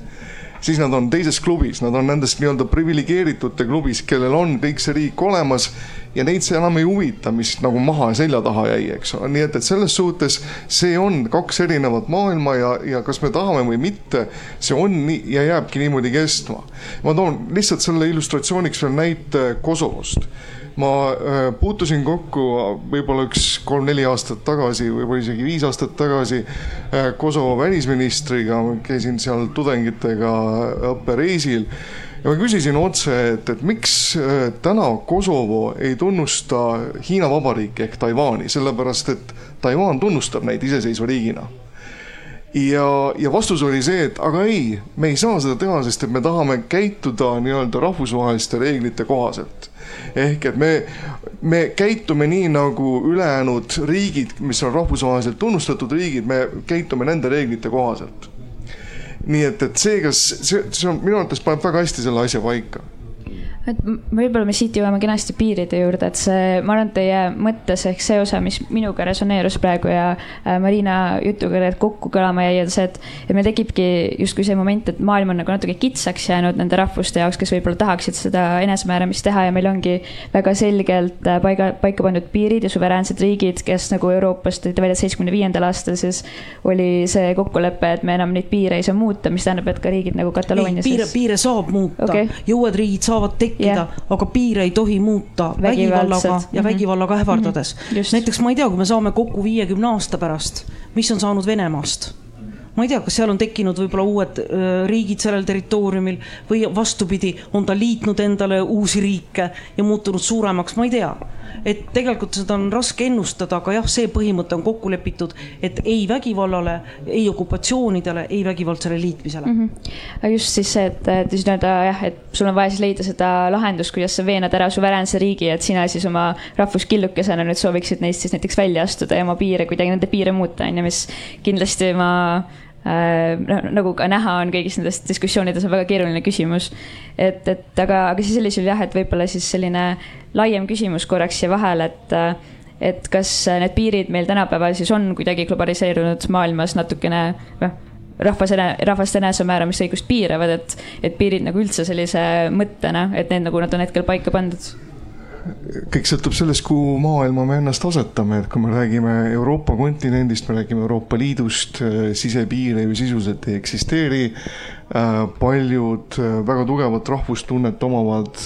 siis nad on teises klubis, nad on nendest nii-öelda priviligeeritute klubis, kellel on kõik see riik olemas ja neid see enam ei huvita, mis nagu maha selja taha jäi, eks ole, nii et, et selles suhtes see on kaks erinevat maailma ja, ja kas me tahame või mitte, see on nii ja jääbki niimoodi kestma. ma toon lihtsalt selle illustratsiooniks veel näite Kosovost ma äh, puutusin kokku võib-olla üks kolm-neli aastat tagasi, võib-olla isegi viis aastat tagasi äh, Kosovo välisministriga, käisin seal tudengitega õppereisil ja ma küsisin otse, et, et miks äh, täna Kosovo ei tunnusta Hiina Vabariiki ehk Taiwan'i, sellepärast et Taiwan tunnustab neid iseseisva riigina ja, ja vastus oli see, et aga ei, me ei saa seda teha, sest et me tahame käituda nii-öelda rahvusvaheliste reeglite kohaselt. ehk et me, me käitume nii nagu ülejäänud riigid, mis on rahvusvaheliselt tunnustatud riigid, me käitume nende reeglite kohaselt nii et, et see, kas see, see on minu arvates paneb väga hästi selle asja paika et võib-olla me siit jõuame kenasti piiride juurde, et see, ma arvan, teie mõttes ehk see osa, mis minuga resoneerus praegu ja äh, Marina jutuga kokku kõlama jäi, on see, et, et meil tekibki justkui see moment, et maailm on nagu natuke kitsaks jäänud nende rahvuste jaoks, kes võib-olla tahaksid seda enesemääramist teha ja meil ongi väga selgelt äh, paiga, paika pandud piirid ja suveräänsed riigid, kes nagu Euroopast tõite välja seitsmekümne viiendal aastal, siis oli see kokkulepe, et me enam neid piire ei saa muuta, mis tähendab, et ka riigid nagu Kataloonia. piire, piire saab muuta okay., jõuad riigid saavad tekkida tekkida yeah., aga piire ei tohi muuta vägivallaga ja -hmm. vägivallaga ähvardades mm. -hmm. näiteks ma ei tea, kui me saame kokku viiekümne aasta pärast, mis on saanud Venemaast ma ei tea, kas seal on tekkinud võib-olla uued riigid sellel territooriumil või vastupidi, on ta liitnud endale uusi riike ja muutunud suuremaks, ma ei tea et tegelikult seda on raske ennustada, aga jah, see põhimõte on kokku lepitud, et ei vägivallale, ei okupatsioonidele, ei vägivaldsele liitmisele mm. -hmm. just siis see, et, et siis nii-öelda jah, et sul on vaja siis leida seda lahendust, kuidas sa veenad ära suveräänse riigi, et sina siis oma rahvuskillukesena nüüd sooviksid neist siis näiteks välja astuda ja oma piire kuidagi, nende piire muuta, on ju, mis kindlasti ma nagu ka näha on kõigis nendes diskussioonides on väga keeruline küsimus. et, et aga, aga sellisel jah, et võib-olla siis selline laiem küsimus korraks siia vahele, et et kas need piirid meil tänapäeval siis on kuidagi globaliseerunud maailmas natukene noh, rahvas, rahvaste enesemääramisõigust piiravad, et, et piirid nagu üldse sellise mõttena, et need nagu nad on hetkel paika pandud kõik sõltub sellest, kuhu maailma me ennast asetame, et kui me räägime Euroopa kontinendist, me räägime Euroopa Liidust, sisepiire ju sisuliselt ei eksisteeri. paljud väga tugevat rahvustunnet omavad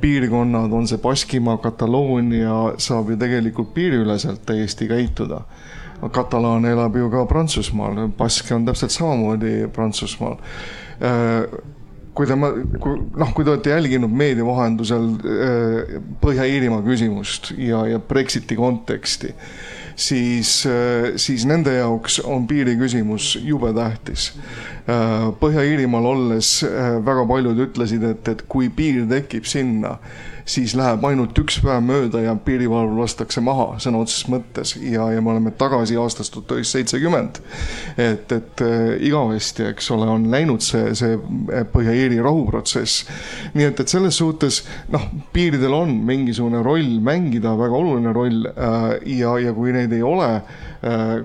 piirkonnad, on see Baskimaa, Kataloonia, saab ju tegelikult piiriüleselt täiesti käituda. katalaan elab ju ka Prantsusmaal, baske on täpselt samamoodi Prantsusmaal kui te, noh, kui te olete jälginud meedia vahendusel äh, Põhja-Iirimaa küsimust ja, ja Brexiti konteksti, siis, äh, siis nende jaoks on piiriküsimus jube tähtis. Äh, Põhja-Iirimaal olles väga paljud ütlesid, et, et kui piir tekib sinna, siis läheb ainult üks päev mööda ja piirivalvur lastakse maha sõna otseses mõttes ja, ja me oleme tagasi aastast tuhat üheksasada seitsekümmend. et, et äh, igavesti, eks ole, on läinud see, see Põhja-Iiri rahuprotsess. nii et, et selles suhtes noh, piiridel on mingisugune roll mängida, väga oluline roll äh, ja, ja kui neid ei ole äh,,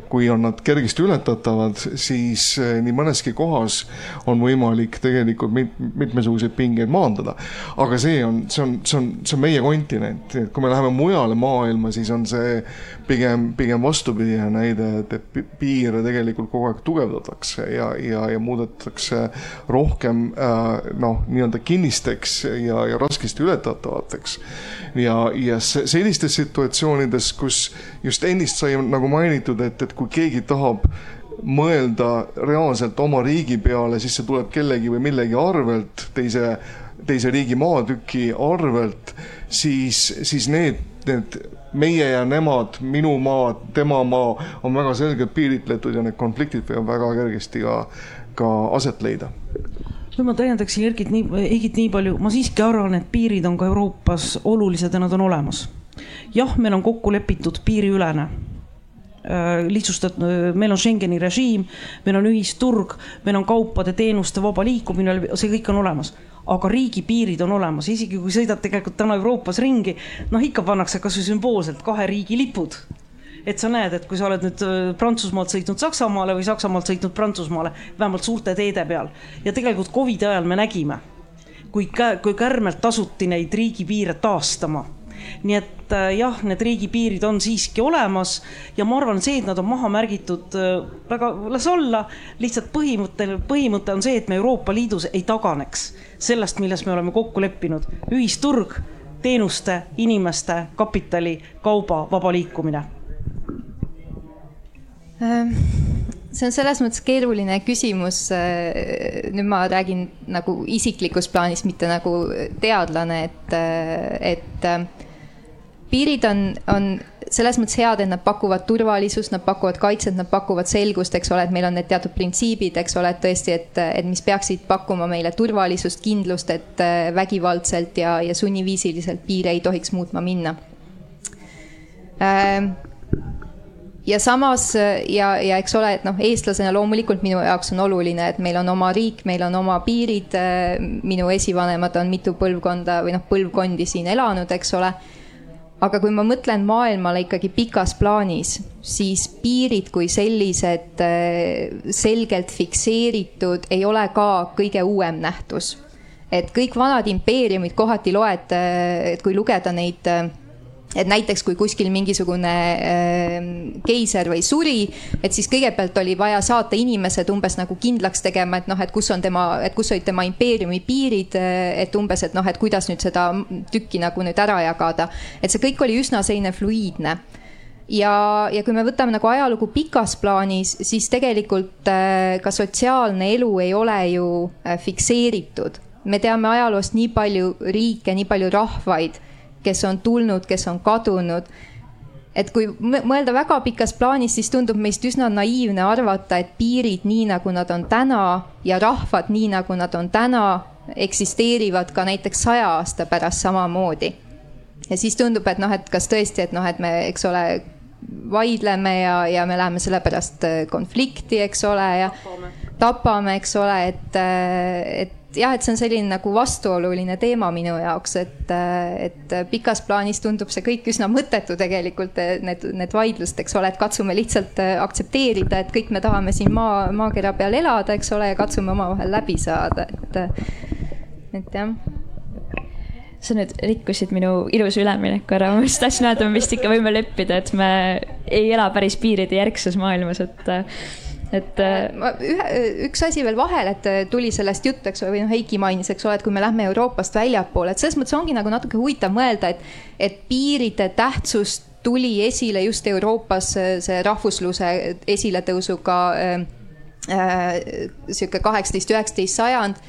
kui on nad kergesti ületatavad, siis äh, nii mõneski kohas on võimalik tegelikult mit, mitmesuguseid pingeid maandada. aga see on, see on, see on see on meie kontinent, et kui me läheme mujale maailma, siis on see pigem, pigem vastupidine näide, et, piire tegelikult kogu aeg tugevdatakse ja, ja, ja muudetakse rohkem äh, noh, nii-öelda kinnisteks ja, ja raskesti ületatavateks. ja, ja sellistes situatsioonides, kus just ennist sai nagu mainitud, et, et kui keegi tahab mõelda reaalselt oma riigi peale, siis see tuleb kellegi või millegi arvelt, teise teise riigi maatüki arvelt, siis, siis need, need meie ja nemad, minu maa, tema maa on väga selgelt piiritletud ja need konfliktid võivad väga kergesti ka, ka aset leida. No ma täiendaksin Ergit nii, Egit nii palju, ma siiski arvan, et piirid on ka Euroopas olulised ja nad on olemas. jah, meil on kokku lepitud piiriülene äh, lihtsustat-, meil on Schengeni režiim, meil on ühisturg, meil on kaupade-teenuste vaba liikumine, see kõik on olemas aga riigipiirid on olemas, isegi kui sõidad tegelikult täna Euroopas ringi, noh ikka pannakse kasvõi sümboolselt kahe riigi lipud. Et sa näed, et kui sa oled nüüd äh, Prantsusmaalt sõitnud Saksamaale või Saksamaalt sõitnud Prantsusmaale, vähemalt suurte teede peal. Ja tegelikult Covidi ajal me nägime, kui, kui kärmelt tasuti neid riigipiire taastama nii et äh, jah, need riigipiirid on siiski olemas ja ma arvan, see, et nad on maha märgitud, äh, väga, las olla. lihtsalt põhimõte, põhimõte on see, et me Euroopa Liidus ei taganeks sellest, milles me oleme kokku leppinud, ühisturg, teenuste, inimeste, kapitali, kauba vaba liikumine ähm, see on selles mõttes keeruline küsimus. Äh, nüüd ma räägin nagu isiklikus plaanis, mitte nagu teadlane, et, et piirid on, on selles mõttes head, et nad pakuvad turvalisust, nad pakuvad kaitset, nad pakuvad selgust, eks ole, et meil on need teatud printsiibid, eks ole, et tõesti, et, et mis peaksid pakkuma meile turvalisust, kindlust, et äh, vägivaldselt ja, ja sunniviisiliselt piire ei tohiks muutma minna. Ähm, ja samas ja, ja eks ole, et noh, eestlasena loomulikult minu jaoks on oluline, et meil on oma riik, meil on oma piirid. minu esivanemad on mitu põlvkonda või noh, põlvkondi siin elanud, eks ole aga kui ma mõtlen maailmale ikkagi pikas plaanis, siis piirid kui sellised selgelt fikseeritud ei ole ka kõige uuem nähtus. et kõik vanad impeeriumid kohati loed, et kui lugeda neid et näiteks kui kuskil mingisugune äh, keiser või suri, et siis kõigepealt oli vaja saata inimesed umbes nagu kindlaks tegema, et noh, et kus on tema, et kus olid tema impeeriumi piirid, et umbes, et noh, et kuidas nüüd seda tükki nagu nüüd ära jagada. et see kõik oli üsna selline fluiidne ja, ja kui me võtame nagu ajalugu pikas plaanis, siis tegelikult äh, ka sotsiaalne elu ei ole ju äh, fikseeritud. me teame ajaloost nii palju riike, nii palju rahvaid kes on tulnud, kes on kadunud. et kui mõelda väga pikas plaanis, siis tundub meist üsna naiivne arvata, et piirid, nii nagu nad on täna ja rahvad, nii nagu nad on täna, eksisteerivad ka näiteks saja aasta pärast samamoodi. ja siis tundub, et noh, et kas tõesti, et noh, et me, eks ole, vaidleme ja, ja me läheme sellepärast konflikti, eks ole, ja tapame, tapame, eks ole, et, et jah, et see on selline nagu vastuoluline teema minu jaoks, et, et pikas plaanis tundub see kõik üsna mõttetu tegelikult, need, need vaidlused, eks ole, et katsume lihtsalt aktsepteerida, et kõik me tahame siin maa, maakera peal elada, eks ole, ja katsume omavahel läbi saada, et, et jah. Sa nüüd rikkusid minu ilusa ülemineku ära, ma just tahtsin öelda, me vist ikka võime leppida, et me ei ela päris piiride järgses maailmas, et et äh, ma ühe, üks asi veel vahele, et äh, tuli sellest juttu, eks ole, või noh, Heiki mainis, eks ole, et kui me lähme Euroopast väljapoole, et selles mõttes ongi nagu natuke huvitav mõelda, et, et piiride tähtsust tuli esile just Euroopas äh, see rahvusluse esiletõusuga äh, sihuke kaheksateist, üheksateist sajand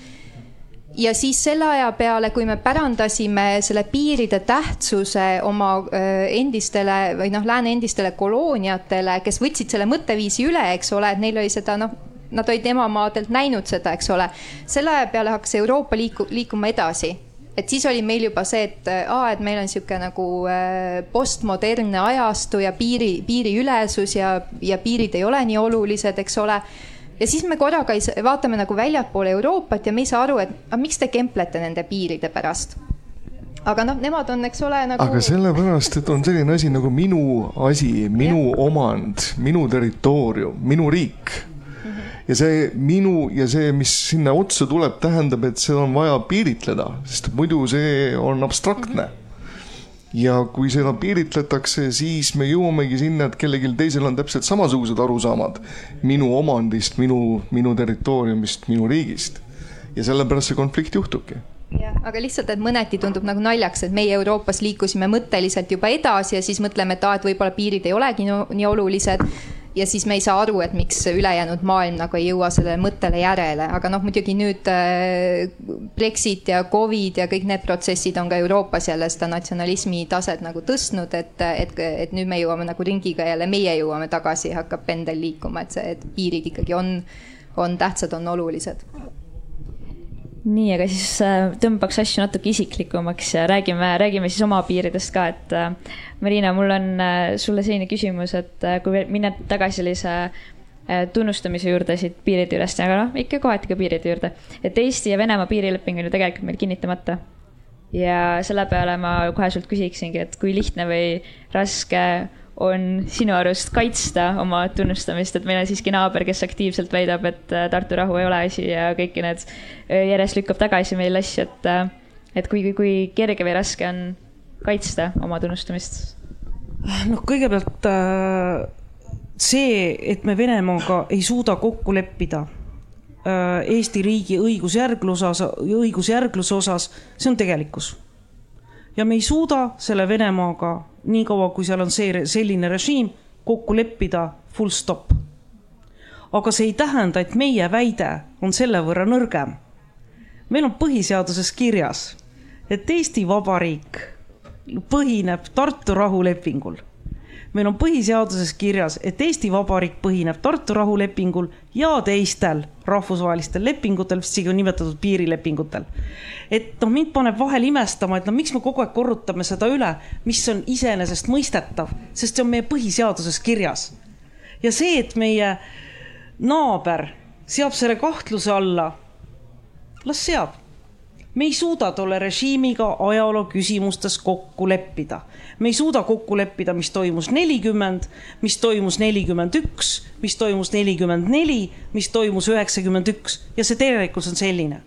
ja siis selle aja peale, kui me pärandasime selle piiride tähtsuse oma endistele või noh, lääne endistele kolooniatele, kes võtsid selle mõtteviisi üle, eks ole, et neil oli seda noh, nad olid emamaadelt näinud seda, eks ole. selle aja peale hakkas Euroopa liiku, liikuma edasi et siis oli meil juba see, et aa, et meil on niisugune nagu postmodernne ajastu ja piiri, piiriülesus ja, ja piirid ei ole nii olulised, eks ole ja siis me korraga ei, vaatame nagu väljapoole Euroopat ja me ei saa aru, et aga miks te kemplete nende piiride pärast aga noh, nemad on, eks ole nagu. aga sellepärast, et on selline asi nagu minu asi, minu ja. omand, minu territoorium, minu riik. Mhm. ja see minu ja see, mis sinna otsa tuleb, tähendab, et seda on vaja piiritleda, sest muidu see on abstraktne mm. -hmm ja kui seda piiritletakse, siis me jõuamegi sinna, et kellelgi teisel on täpselt samasugused arusaamad minu omandist, minu, minu territooriumist, minu riigist. ja sellepärast see konflikt juhtubki jah, aga lihtsalt, et mõneti tundub nagu naljaks, et meie Euroopas liikusime mõtteliselt juba edasi ja siis mõtleme, et aa, et võib-olla piirid ei olegi nii olulised ja siis me ei saa aru, et miks ülejäänud maailm nagu ei jõua sellele mõttele järele, aga noh, muidugi nüüd äh, Brexit ja Covid ja kõik need protsessid on ka Euroopas jälle seda natsionalismi taset nagu tõstnud, et, et, et nüüd me jõuame nagu ringiga jälle, meie jõuame tagasi, hakkab pendel liikuma, et see, et piirid ikkagi on, on tähtsad, on olulised nii, aga siis äh, tõmbaks asju natuke isiklikumaks ja räägime, räägime siis oma piiridest ka, et äh, Marina, mul on äh, sulle selline küsimus, et kui minna tagasi sellise tunnustamise juurde siit piiride juurest, aga noh, ikka kohati ka piiride juurde, et Eesti ja Venemaa piirileping on ju tegelikult meil kinnitamata. ja selle peale ma kohe sult küsiksingi, et kui lihtne või raske on sinu arust kaitsta oma tunnustamist, et meil on siiski naaber, kes aktiivselt väidab, et äh, Tartu rahu ei ole asi ja kõiki need äh, järjest lükkab tagasi meil asju, et, äh, et kui, kui kerge või raske on kaitsta oma tunnustamist? noh, kõigepealt see, et me Venemaaga ei suuda kokku leppida Eesti riigi õigusjärgluse osas, õigusjärgluse osas, see on tegelikkus ja me ei suuda selle Venemaaga niikaua, kui seal on see selline režiim, kokku leppida full stop. aga see ei tähenda, et meie väide on selle võrra nõrgem. meil on põhiseaduses kirjas, et Eesti Vabariik põhineb Tartu rahulepingul meil on põhiseaduses kirjas, et Eesti Vabariik põhineb Tartu rahulepingul ja teistel rahvusvahelistel lepingutel, isegi nimetatud piirilepingutel. et noh, mind paneb vahel imestama, et no miks me kogu aeg korrutame seda üle, mis on iseenesestmõistetav, sest see on meie põhiseaduses kirjas ja see, et meie naaber seab selle kahtluse alla, las seab. me ei suuda tolle režiimiga ajaloo küsimustes kokku leppida. Me ei suuda kokku leppida, mis toimus nelikümmend, mis toimus nelikümmend üks, mis toimus nelikümmend neli, mis toimus üheksakümmend üks ja see tegelikkus on selline.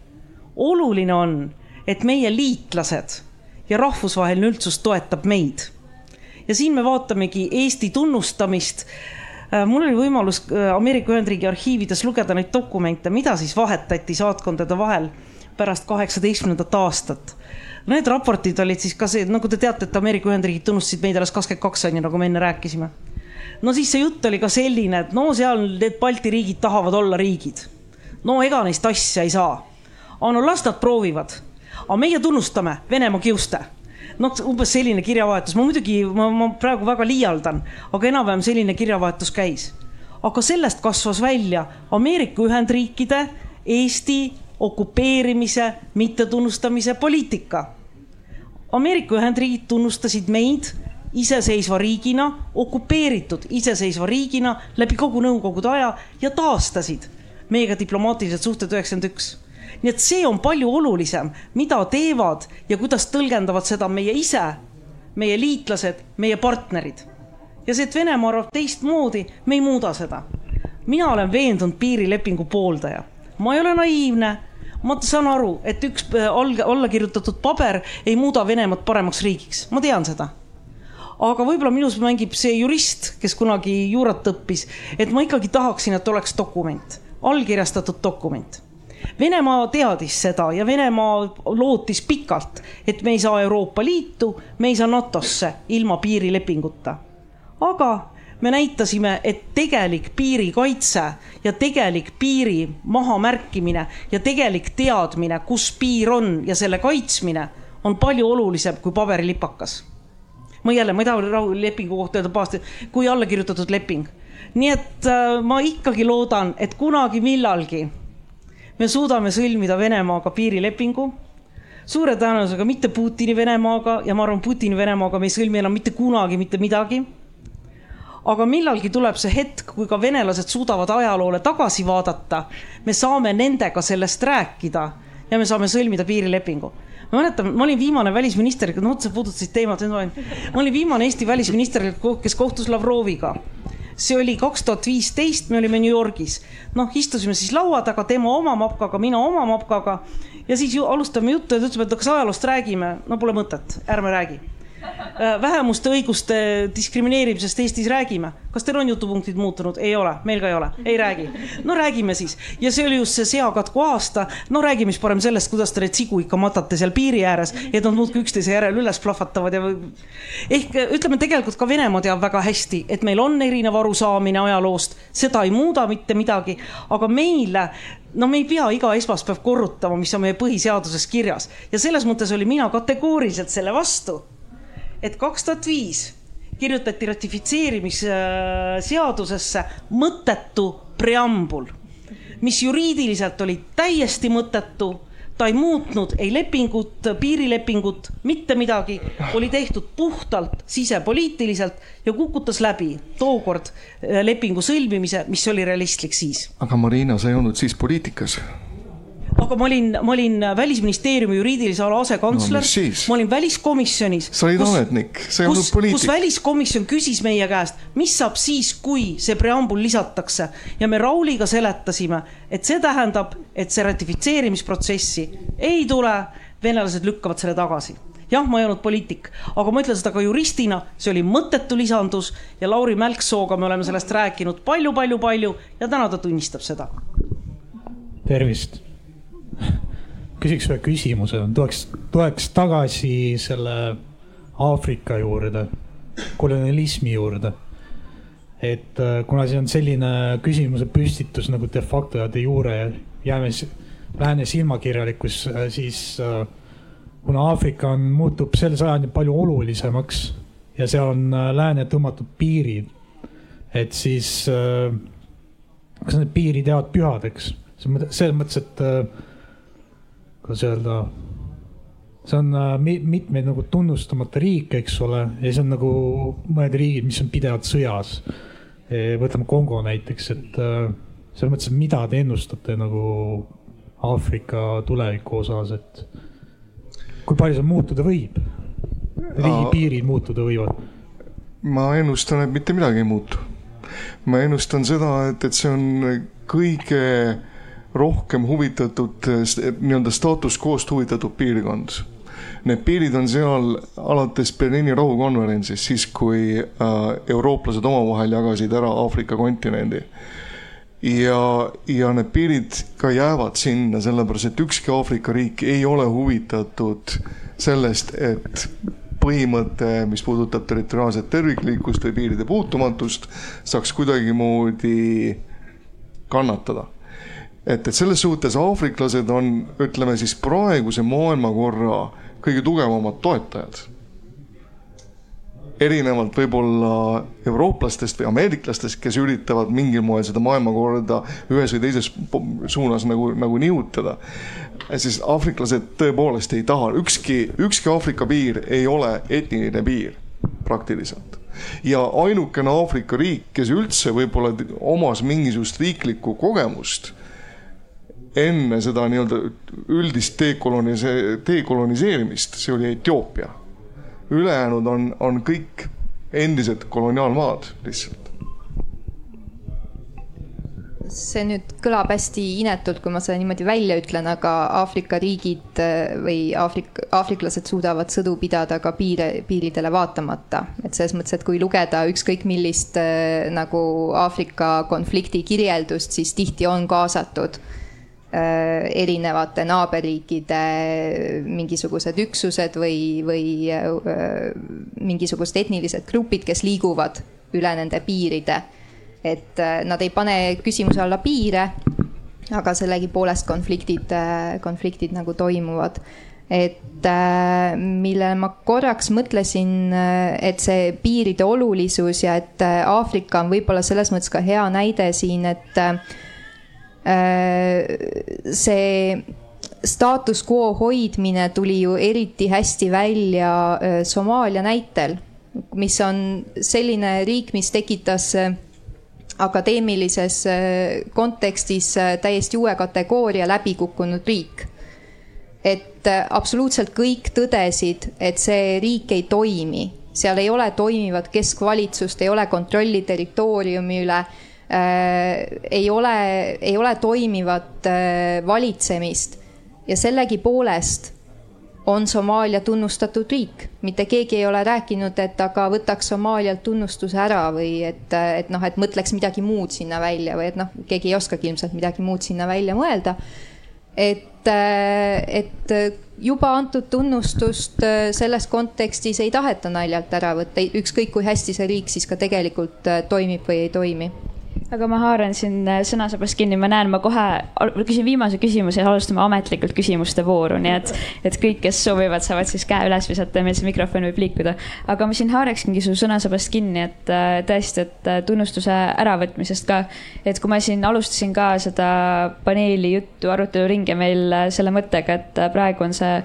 oluline on, et meie liitlased ja rahvusvaheline üldsus toetab meid. ja siin me vaatamegi Eesti tunnustamist Äh, mul oli võimalus äh, Ameerika Ühendriigi arhiivides lugeda neid dokumente, mida siis vahetati saatkondade vahel pärast kaheksateistkümnendat aastat. Need raportid olid siis ka see, nagu te teate, et Ameerika Ühendriigid tunnustasid meid alles kakskümmend kaks on ju, nagu me enne rääkisime. no siis see jutt oli ka selline, et no seal need Balti riigid tahavad olla riigid. no ega neist asja ei saa. aga no las nad proovivad. aga meie tunnustame Venemaa kiuste noh, umbes selline kirjavahetus, ma muidugi, ma, ma praegu väga liialdan, aga enam-vähem selline kirjavahetus käis. aga sellest kasvas välja Ameerika Ühendriikide Eesti okupeerimise, mittetunnustamise poliitika. Ameerika Ühendriigid tunnustasid meid iseseisva riigina, okupeeritud iseseisva riigina läbi kogu Nõukogude aja ja taastasid meiega diplomaatilised suhted üheksakümmend üks nii et see on palju olulisem, mida teevad ja kuidas tõlgendavad seda meie ise, meie liitlased, meie partnerid. ja see, et Venemaa arvab teistmoodi, me ei muuda seda. mina olen veendunud piirilepingu pooldaja, ma ei ole naiivne ma saan aru, et üks äh, alla, alla kirjutatud paber ei muuda Venemaad paremaks riigiks, ma tean seda. aga võib-olla minus mängib see jurist, kes kunagi juurat õppis, et ma ikkagi tahaksin, et oleks dokument, allkirjastatud dokument Venemaa teadis seda ja Venemaa lootis pikalt, et me ei saa Euroopa Liitu, me ei saa NATO-sse ilma piirilepinguta. aga me näitasime, et tegelik piirikaitse ja tegelik piiri mahamärkimine ja tegelik teadmine, kus piir on ja selle kaitsmine on palju olulisem kui paberilipakas. ma jälle, ma ei taha lepingu kohta öelda pahasti, kui alla kirjutatud leping. nii et äh, ma ikkagi loodan, et kunagi millalgi me suudame sõlmida Venemaaga piirilepingu suure tõenäosusega mitte Putini Venemaaga ja ma arvan, Putini Venemaaga me ei sõlmi enam mitte kunagi mitte midagi. Aga millalgi tuleb see hetk, kui ka venelased suudavad ajaloole tagasi vaadata, me saame nendega sellest rääkida ja me saame sõlmida piirilepingu. Ma mäletan, ma olin viimane välisminister, no vot sa puudutasid teemat, ma olin viimane Eesti välisminister, kes kohtus Lavroviga. See oli kaks tuhat viisteist, me olime New Yorgis. noh, istusime siis laua taga, tema oma mapkaga, mina oma mapkaga. Ja siis ju alustame juttu ja ta ütleb, et kas ajaloost räägime, no pole mõtet, ärme räägi vähemuste õiguste diskrimineerimisest Eestis räägime. kas teil on jutupunktid muutunud? ei ole, meil ka ei ole, ei räägi. no räägime siis ja see oli just see seakatku aasta. no räägime siis parem sellest, kuidas te neid sigu ikka matate seal piiri ääres, et nad muudkui üksteise järel üles plahvatavad ja. ehk ütleme, tegelikult ka Venemaa teab väga hästi, et meil on erinev arusaamine ajaloost, seda ei muuda mitte midagi, aga meile no me ei pea iga esmaspäev korrutama, mis on meie põhiseaduses kirjas ja selles mõttes olin mina kategooriliselt selle vastu et kaks tuhat viis kirjutati ratifitseerimisseadusesse mõttetu preambul, mis juriidiliselt oli täiesti mõttetu. Ta ei muutnud ei lepingut, piirilepingut, mitte midagi, oli tehtud puhtalt sisepoliitiliselt ja kukutas läbi tookord äh, lepingu sõlmimise, mis oli realistlik siis. aga Marina, sa ei olnud siis poliitikas aga ma olin, ma olin Välisministeeriumi juriidilise ala asekantsler no,. ma olin väliskomisjonis. sa olid ametnik, sa ei olnud poliitik. kus väliskomisjon küsis meie käest, mis saab siis, kui see preambul lisatakse ja me Rauliga seletasime, et see tähendab, et see ratifitseerimisprotsessi ei tule, venelased lükkavad selle tagasi jah, ma ei olnud poliitik, aga ma ütlen seda ka juristina, see oli mõttetu lisandus ja Lauri Mälksooga me oleme sellest rääkinud palju-palju-palju ja täna ta tunnistab seda. tervist küsiks ühe küsimuse, tuleks, tuleks tagasi selle Aafrika juurde, kolonialismi juurde. et äh, kuna see on selline küsimuse püstitus nagu de facto ja de jure, jääme lääne silmakirjalikkus, äh, siis äh, kuna Aafrika on, muutub sel sajandil palju olulisemaks ja seal on lääne tõmmatud piirid, et siis kas need piirid jäävad pühadeks? selles mõttes, et kuidas öelda, see on äh, mitmeid nagu tunnustamata riike, eks ole, ja siis on nagu mõned riigid, mis on pidevalt sõjas. võtame Kongo näiteks, et äh, selles mõttes, et mida te ennustate nagu Aafrika tuleviku osas, et kui palju see muutuda võib? riigipiirid muutuda võivad? ma ennustan, et mitte midagi ei muutu. ma ennustan seda, et, et see on kõige rohkem huvitatud, nii-öelda status quo'st huvitatud piirkond. Need piirid on seal alates Berliini rahukonverentsist, siis kui äh, eurooplased omavahel jagasid ära Aafrika kontinendi ja, ja need piirid ka jäävad sinna, sellepärast et ükski Aafrika riik ei ole huvitatud sellest, et põhimõte, mis puudutab territoriaalset terviklikkust või piiride puutumatust, saaks kuidagimoodi kannatada. Et, et selles suhtes aafriklased on, ütleme siis praeguse maailmakorra kõige tugevamad toetajad erinevalt võib-olla eurooplastest või ameeriklastest, kes üritavad mingil moel seda maailmakorda ühes või teises suunas nagu, nagu nihutada. siis aafriklased tõepoolest ei taha, ükski, ükski Aafrika piir ei ole etniline piir praktiliselt ja ainukene Aafrika riik, kes üldse võib-olla omas mingisugust riiklikku kogemust enne seda nii-öelda üldist dekolonise-, dekoloniseerimist, see oli Etioopia ülejäänud on, on kõik endised koloniaalmaad lihtsalt. see nüüd kõlab hästi inetult, kui ma seda niimoodi välja ütlen, aga Aafrika riigid äh, või Aafrika, aafriklased suudavad sõdu pidada ka piire, piiridele vaatamata. et selles mõttes, et kui lugeda ükskõik millist äh, nagu Aafrika konflikti kirjeldust, siis tihti on kaasatud erinevate naaberriikide mingisugused üksused või, või äh, mingisugused etnilised grupid, kes liiguvad üle nende piiride. et äh, nad ei pane küsimuse alla piire, aga sellegipoolest konfliktid, konfliktid nagu toimuvad et millele ma korraks mõtlesin, et see piiride olulisus ja et Aafrika on võib-olla selles mõttes ka hea näide siin, et Äh, see status quo hoidmine tuli ju eriti hästi välja äh, Somaalia näitel, mis on selline riik, mis tekitas äh, akadeemilises kontekstis täiesti uue kategooria läbikukkunud riik. et absoluutselt kõik tõdesid, et see riik ei toimi, seal ei ole toimivat keskvalitsust, ei ole kontrolli territooriumi üle Äh, ei ole, ei ole toimivat äh, valitsemist. Ja sellegipoolest on Somaalia tunnustatud riik, mitte keegi ei ole rääkinud, et aga võtaks Somaalialt tunnustuse ära või et, et noh, et mõtleks midagi muud sinna välja või et noh, keegi ei oskagi ilmselt midagi muud sinna välja mõelda. et, äh, et juba antud tunnustust selles kontekstis ei taheta naljalt ära võtta, ükskõik kui hästi see riik siis ka tegelikult toimib või ei toimi aga ma haaran siin äh, sõnasabast kinni, ma näen, ma kohe küsin viimase küsimuse ja alustame ametlikult küsimuste vooru, nii et, et kõik, kes soovivad, saavad siis käe üles visata ja meil see mikrofon võib liikuda. aga ma siin haaraksingi su sõnasabast kinni, et äh, tõesti, et äh, tunnustuse äravõtmisest ka, et kui ma siin alustasin ka seda paneeli juttu, aruteluringi meil selle mõttega, et praegu on see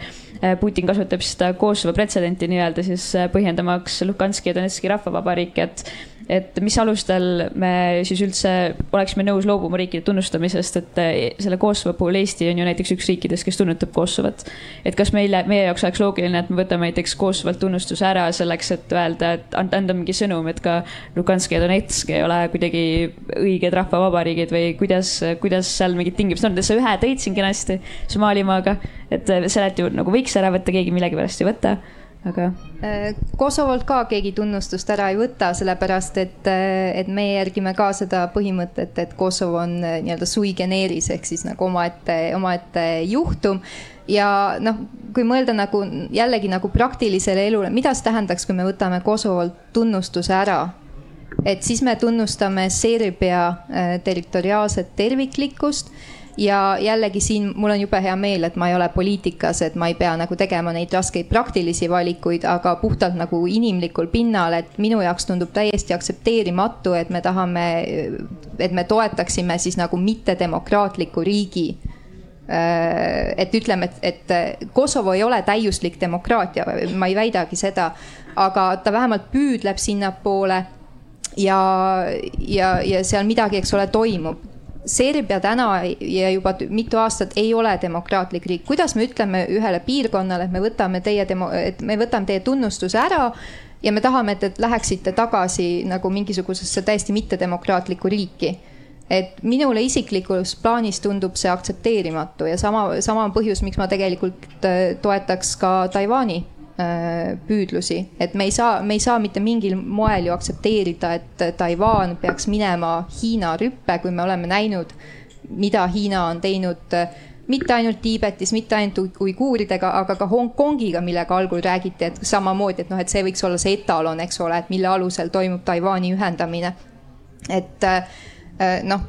Putin kasutab seda Kosovo pretsedenti nii-öelda siis põhjendamaks Luhanski ja Donetski rahvavabariiki, et et mis alustel me siis üldse oleksime nõus loobuma riikide tunnustamisest, et eh, selle Kosovo puhul Eesti on ju näiteks üks riikidest, kes tunnetab Kosovot. et kas meile, meie jaoks oleks loogiline, et me võtame näiteks Kosovolt tunnustuse ära selleks, et öelda, et anda mingi sõnum, et ka Lugansk ja Donetsk ei ole kuidagi õiged rahvavabariigid või kuidas, kuidas seal mingid tingimused on, sa ühe tõid siin kenasti Somaalimaaga, et sealt ju nagu võiks ära võtta, keegi millegipärast ei võta aga. Äh, Kosovolt ka keegi tunnustust ära ei võta, sellepärast et, äh, et me järgime ka seda põhimõtet, et Kosovo on äh, nii-öelda sui generis ehk siis nagu omaette, omaette juhtum ja noh, kui mõelda nagu jällegi nagu praktilisele elule, mida see tähendaks, kui me võtame Kosovolt tunnustuse ära? et siis me tunnustame Serbia territoriaalset terviklikkust ja jällegi siin mul on jube hea meel, et ma ei ole poliitikas, et ma ei pea nagu tegema neid raskeid praktilisi valikuid, aga puhtalt nagu inimlikul pinnal, et minu jaoks tundub täiesti aktsepteerimatu, et me tahame, et me toetaksime siis nagu mittedemokraatliku riigi äh, et ütleme, et, et Kosovo ei ole täiuslik demokraatia, ma ei väidagi seda, aga ta vähemalt püüdleb sinnapoole ja, ja, ja seal midagi, eks ole, toimub. Serbia täna ja juba mitu aastat ei ole demokraatlik riik, kuidas me ütleme ühele piirkonnale, et me võtame teie demo-, et me võtame teie tunnustuse ära ja me tahame, et, et läheksite tagasi nagu mingisugusesse täiesti mittedemokraatlikku riiki? Et minule isiklikus plaanis tundub see aktsepteerimatu ja sama, sama põhjus, miks ma tegelikult äh, toetaks ka Taiwan'i püüdlusi, et me ei saa, me ei saa mitte mingil moel ju aktsepteerida, et Taiwan peaks minema Hiina rüppe, kui me oleme näinud, mida Hiina on teinud äh, mitte ainult Tiibetis, mitte ainult uiguuridega, aga ka Hongkongiga, millega algul räägiti, et samamoodi, et noh, et see võiks olla see etalon, eks ole, et mille alusel toimub Taiwan'i ühendamine. et noh,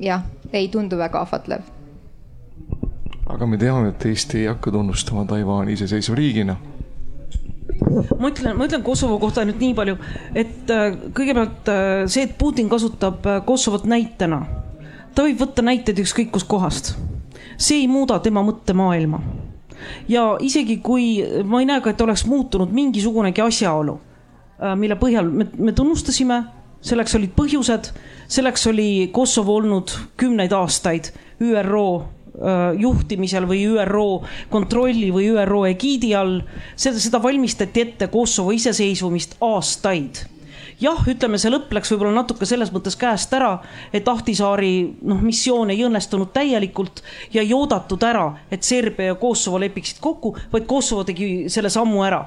jah, ei tundu väga ahvatlev. aga me teame, et Eesti ei hakka tunnustama Taiwan'i iseseisva riigina ma ütlen, ma ütlen Kosovo kohta nüüd nii palju, et kõigepealt see, et Putin kasutab Kosovot näitena, ta võib võtta näiteid ükskõik kuskohast see ei muuda tema mõttemaailma. ja isegi kui ma ei näe ka, et oleks muutunud mingisugunegi asjaolu, äh, mille põhjal me, me tunnustasime, selleks olid põhjused, selleks oli Kosovo olnud kümneid aastaid ÜRO äh, juhtimisel või ÜRO kontrolli või ÜRO egiidi all. seda, seda valmistati ette Kosovo iseseisvumist aastaid jah, ütleme, see lõpp läks võib-olla natuke selles mõttes käest ära, et Ahtisaari noh, missioon ei õnnestunud täielikult ja ei oodatud ära, et Serbia ja Kosovo lepiksid kokku, vaid Kosovo tegi selle sammu ära.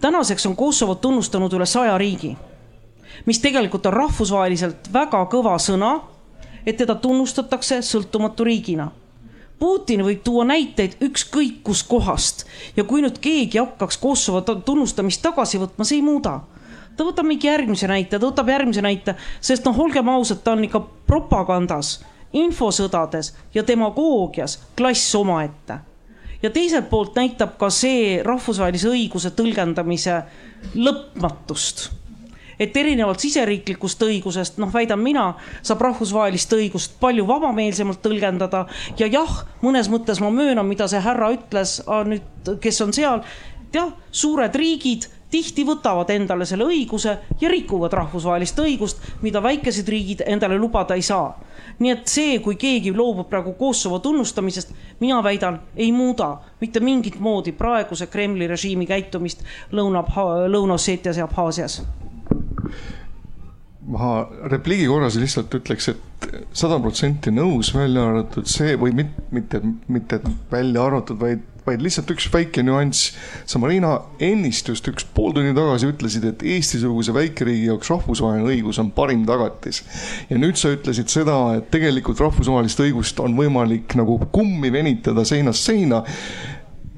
tänaseks on Kosovot tunnustanud üle saja riigi, mis tegelikult on rahvusvaheliselt väga kõva sõna, et teda tunnustatakse sõltumatu riigina Putin võib tuua näiteid ükskõik kuskohast ja kui nüüd keegi hakkaks Kosovo tunnustamist tagasi võtma, see ei muuda. Ta võtab mingi järgmise näite, ta võtab järgmise näite, sest noh, olgem ausad, ta on ikka propagandas, infosõdades ja demagoogias klass omaette. ja teiselt poolt näitab ka see rahvusvahelise õiguse tõlgendamise lõpmatust et erinevalt siseriiklikust õigusest, noh, väidan mina, saab rahvusvahelist õigust palju vabameelsemalt tõlgendada ja jah, mõnes mõttes ma möönan, mida see härra ütles nüüd, kes on seal. jah, suured riigid tihti võtavad endale selle õiguse ja rikuvad rahvusvahelist õigust, mida väikesed riigid endale lubada ei saa. nii et see, kui keegi loobub praegu Kosovo tunnustamisest, mina väidan, ei muuda mitte mingit moodi praeguse Kremli režiimi käitumist Lõuna, Lõuna-Osseetias ja Abhaasias ma repliigi korras lihtsalt ütleks, et sada protsenti nõus, välja arvatud see või mitte, mitte, mitte välja arvatud, vaid vaid lihtsalt üks väike nüanss. sa, Marina, ennist just üks pool tundi tagasi ütlesid, et Eesti-suguse väikeriigi jaoks rahvusvaheline õigus on parim tagatis. ja nüüd sa ütlesid seda, et tegelikult rahvusvahelist õigust on võimalik nagu kummi venitada seinast seina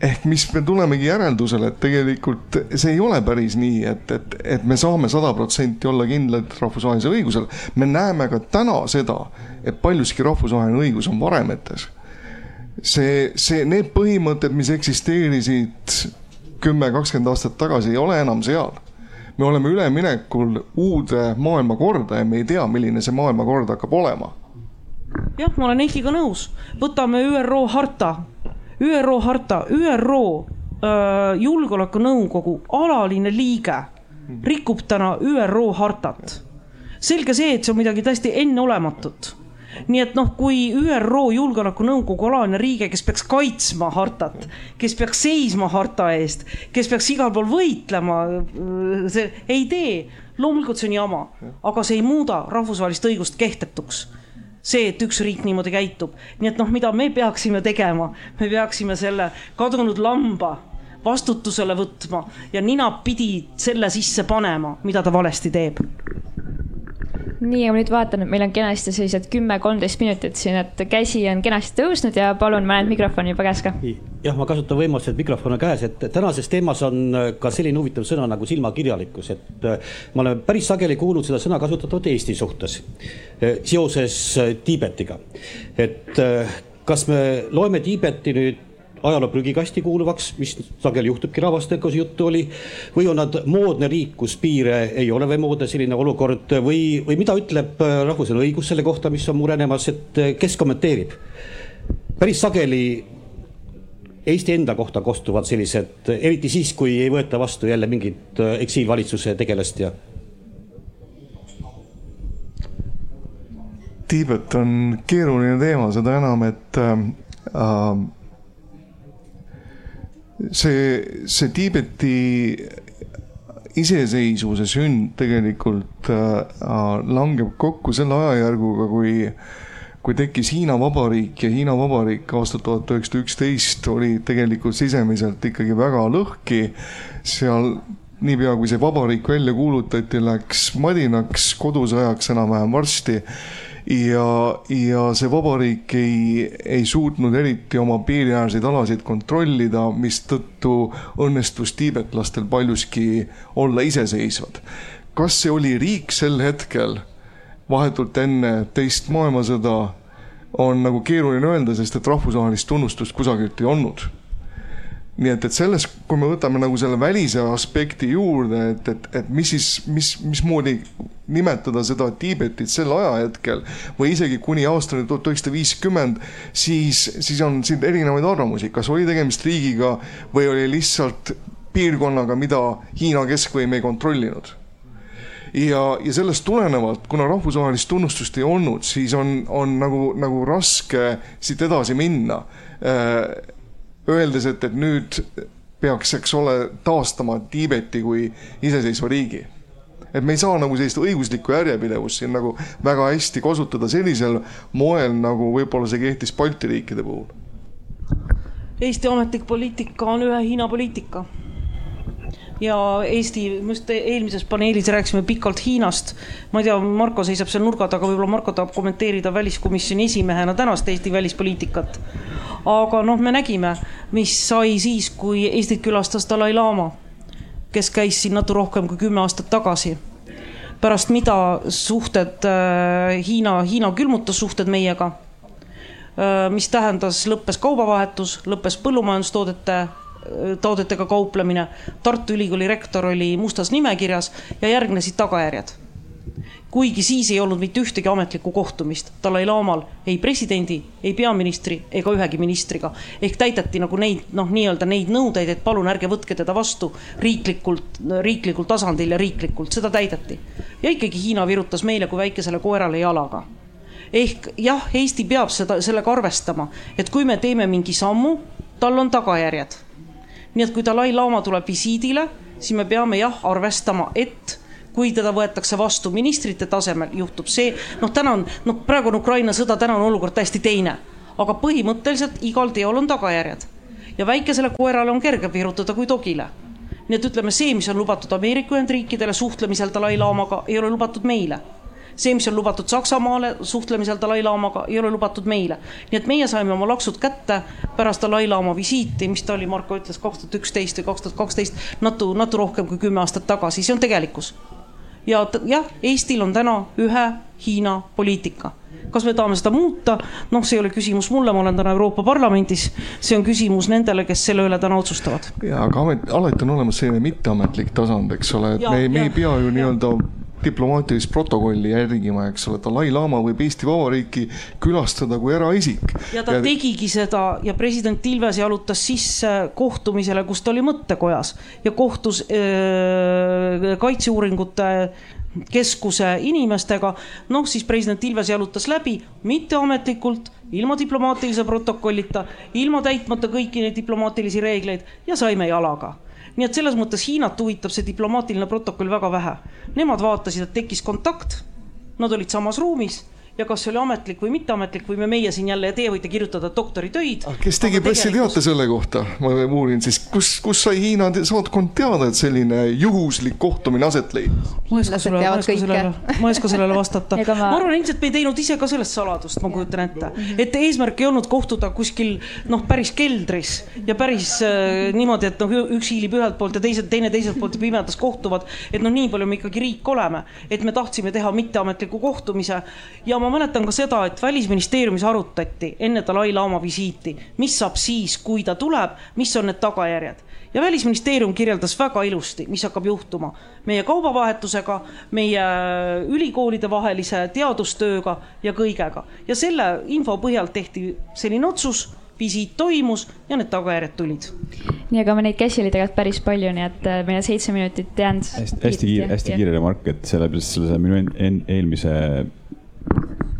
ehk mis me tulemegi järeldusele, et tegelikult see ei ole päris nii, et, et, et me saame sada protsenti olla kindlad rahvusvahelisel õigusel. me näeme ka täna seda, et paljuski rahvusvaheline õigus on varemetes see, see, need põhimõtted, mis eksisteerisid kümme, kakskümmend aastat tagasi, ei ole enam seal. me oleme üleminekul uude maailmakorda ja me ei tea, milline see maailmakord hakkab olema. jah, ma olen Eikiga nõus, võtame ÜRO harta, ÜRO harta, ÜRO julgeolekunõukogu alaline liige rikub täna ÜRO hartat. selge see, et see on midagi täiesti enneolematut. Nii et noh, kui ÜRO Julgeolekunõukogu alaline riige, kes peaks kaitsma hartat, kes peaks seisma harta eest, kes peaks igal pool võitlema, see ei tee, loomulikult see on jama, aga see ei muuda rahvusvahelist õigust kehtetuks see, et üks riik niimoodi käitub, nii et noh, mida me peaksime tegema, me peaksime selle kadunud lamba vastutusele võtma ja ninapidi selle sisse panema, mida ta valesti teeb nii, ja ma nüüd vaatan, et meil on kenasti sellised kümme-kolmteist minutit siin, et käsi on kenasti tõusnud ja palun, ma näen, et mikrofon juba käes ka. jah, ma kasutan võimalust, et mikrofon on käes, et tänases teemas on äh, ka selline huvitav sõna nagu silmakirjalikkus, et äh, ma olen päris sageli kuulnud seda sõna kasutatud Eesti suhtes äh, seoses Tiibetiga. et kas me loeme Tiibeti nüüd ajaloo prügikasti kuuluvaks, mis sageli juhtubki rahvastega, kus juttu oli. või on nad moodne riik, kus piire ei ole või moodne selline olukord või, või mida ütleb äh, rahvusvaheline õigus selle kohta, mis on murenemas, et äh, kes kommenteerib? päris sageli Eesti enda kohta kostuvad sellised, eriti siis, kui ei võeta vastu jälle mingit äh, eksiilvalitsuse tegelast ja Tiibet on keeruline teema, seda enam, et äh, see, see Tiibeti iseseisvuse sünd tegelikult äh, langeb kokku selle ajajärguga, kui kui tekkis Hiina Vabariik ja Hiina Vabariik aastal tuhat üheksasada üksteist oli tegelikult sisemiselt ikkagi väga lõhki. seal niipea, kui see vabariik välja kuulutati, läks madinaks, kodusõjaks enam-vähem varsti ja, ja see vabariik ei, ei suutnud eriti oma piiriäärseid alasid kontrollida, mistõttu õnnestus tiibetlastel paljuski olla iseseisvad. kas see oli riik sel hetkel, vahetult enne teist maailmasõda, on nagu keeruline öelda, sest et rahvusvahelist tunnustust kusagilt ei olnud nii et, et selles, kui me võtame nagu selle välise aspekti juurde, et, et, et mis siis, mis, mismoodi nimetada seda Tiibetit sel ajahetkel või isegi kuni aastani tuhat üheksasada viiskümmend, siis, siis on siin erinevaid arvamusi, kas oli tegemist riigiga või oli lihtsalt piirkonnaga, mida Hiina keskvõim ei kontrollinud? Ja, ja sellest tulenevalt, kuna rahvusvahelist tunnustust ei olnud, siis on, on nagu, nagu raske siit edasi minna. Äh, öeldes, et, et nüüd peaks, eks ole, taastama Tiibeti kui iseseisva riigi. et me ei saa nagu sellist õiguslikku järjepidevust siin nagu väga hästi kasutada sellisel moel, nagu võib-olla see kehtis Balti riikide puhul. Eesti ametlik poliitika on ühe Hiina poliitika ja Eesti, me just eelmises paneelis rääkisime pikalt Hiinast. ma ei tea, Marko seisab seal nurga taga, võib-olla Marko tahab kommenteerida väliskomisjoni esimehena tänast Eesti välispoliitikat. aga noh, me nägime, mis sai siis, kui Eestit külastas Dalai-laama, kes käis siin natuke rohkem kui kümme aastat tagasi pärast mida suhted äh, Hiina, Hiina külmutas suhted meiega. Äh, mis tähendas, lõppes kaubavahetus, lõppes põllumajandustoodete toodetega kauplemine. Tartu Ülikooli rektor oli mustas nimekirjas ja järgnesid tagajärjed. kuigi siis ei olnud mitte ühtegi ametlikku kohtumist Dalai-laamal ei presidendi, ei peaministri ega ühegi ministriga. ehk täideti nagu neid noh, nii-öelda neid nõudeid, et palun ärge võtke teda vastu riiklikult, riiklikul tasandil ja riiklikult, seda täideti. ja ikkagi Hiina virutas meile kui väikesele koerale jalaga ehk jah, Eesti peab seda, sellega arvestama, et kui me teeme mingi sammu, tal on tagajärjed nii et kui Dalai-laama tuleb visiidile, siis me peame jah arvestama, et kui teda võetakse vastu ministrite tasemel, juhtub see, noh, täna on, noh, praegu on Ukraina sõda, täna on olukord täiesti teine, aga põhimõtteliselt igal teol on tagajärjed. Ja väikesele koerale on kergem virutada kui dogile. nii et ütleme, see, mis on lubatud Ameerika Ühendriikidele suhtlemisel Dalai-laamaga, ei ole lubatud meile see, mis on lubatud Saksamaale suhtlemisel Dalai-laamaga, ei ole lubatud meile. nii et meie saime oma laksud kätte pärast Dalai-laama visiiti, mis ta oli, Marko ütles, kaks tuhat üksteist või kaks tuhat kaksteist, natu, natu rohkem kui kümme aastat tagasi, see on tegelikkus. ja jah, Eestil on täna ühe Hiina poliitika kas me tahame seda muuta, noh, see ei ole küsimus mulle, ma olen täna Euroopa Parlamendis, see on küsimus nendele, kes selle üle täna otsustavad. ja aga amet, alati on olemas selline mitteametlik tasand, eks ole, et ja, me, me ja, ei pea ju nii-öelda diplomaatilist protokolli järgima, eks ole, Dalai-laama võib Eesti Vabariiki külastada kui eraisik. ja ta ja... tegigi seda ja president Ilves jalutas sisse kohtumisele, kus ta oli mõttekojas ja kohtus äh, kaitseuuringute keskuse inimestega. noh, siis president Ilves jalutas läbi mitteametlikult, ilma diplomaatilise protokollita, ilma täitmata kõiki neid diplomaatilisi reegleid ja saime jalaga nii et selles mõttes Hiinat huvitab see diplomaatiline protokoll väga vähe. Nemad vaatasid, et tekkis kontakt, nad olid samas ruumis ja kas see oli ametlik või mitteametlik või me meie siin jälle ja teie võite kirjutada doktoritöid. kes tegi pressiteate selle kohta, ma uurin siis, kus, kus sai Hiina saatkond teada, et selline juhuslik kohtumine aset leidis? ma ei oska sellele, ma ei oska sellele, ma ei oska sellele vastata ma... ma arvan ilmselt me ei teinud ise ka sellest saladust, ma kujutan ette, et eesmärk ei olnud kohtuda kuskil noh, päris keldris ja päris äh, niimoodi, et noh, üks hiilib ühelt poolt ja teised, teine teiselt poolt ja pimedas kohtuvad. et noh, nii palju me ikkagi riik oleme, et me tahtsime teha mitteametliku kohtumise ja ma mäletan ka seda, et välisministeeriumis arutati enne Dalai-laama visiiti, mis saab siis, kui ta tuleb, mis on need tagajärjed ja välisministeerium kirjeldas väga ilusti, mis hakkab juhtuma meie kaubavahetusega, meie ülikoolide vahelise teadustööga ja kõigega. ja selle info põhjal tehti selline otsus, visiit toimus ja need tagajärjed tulid. nii, aga neid käsi oli tegelikult päris palju, nii et äh, meil on seitse minutit jäänud. hästi, hästi kiire, hästi kiire remark, et sellepärast selle minu eelmise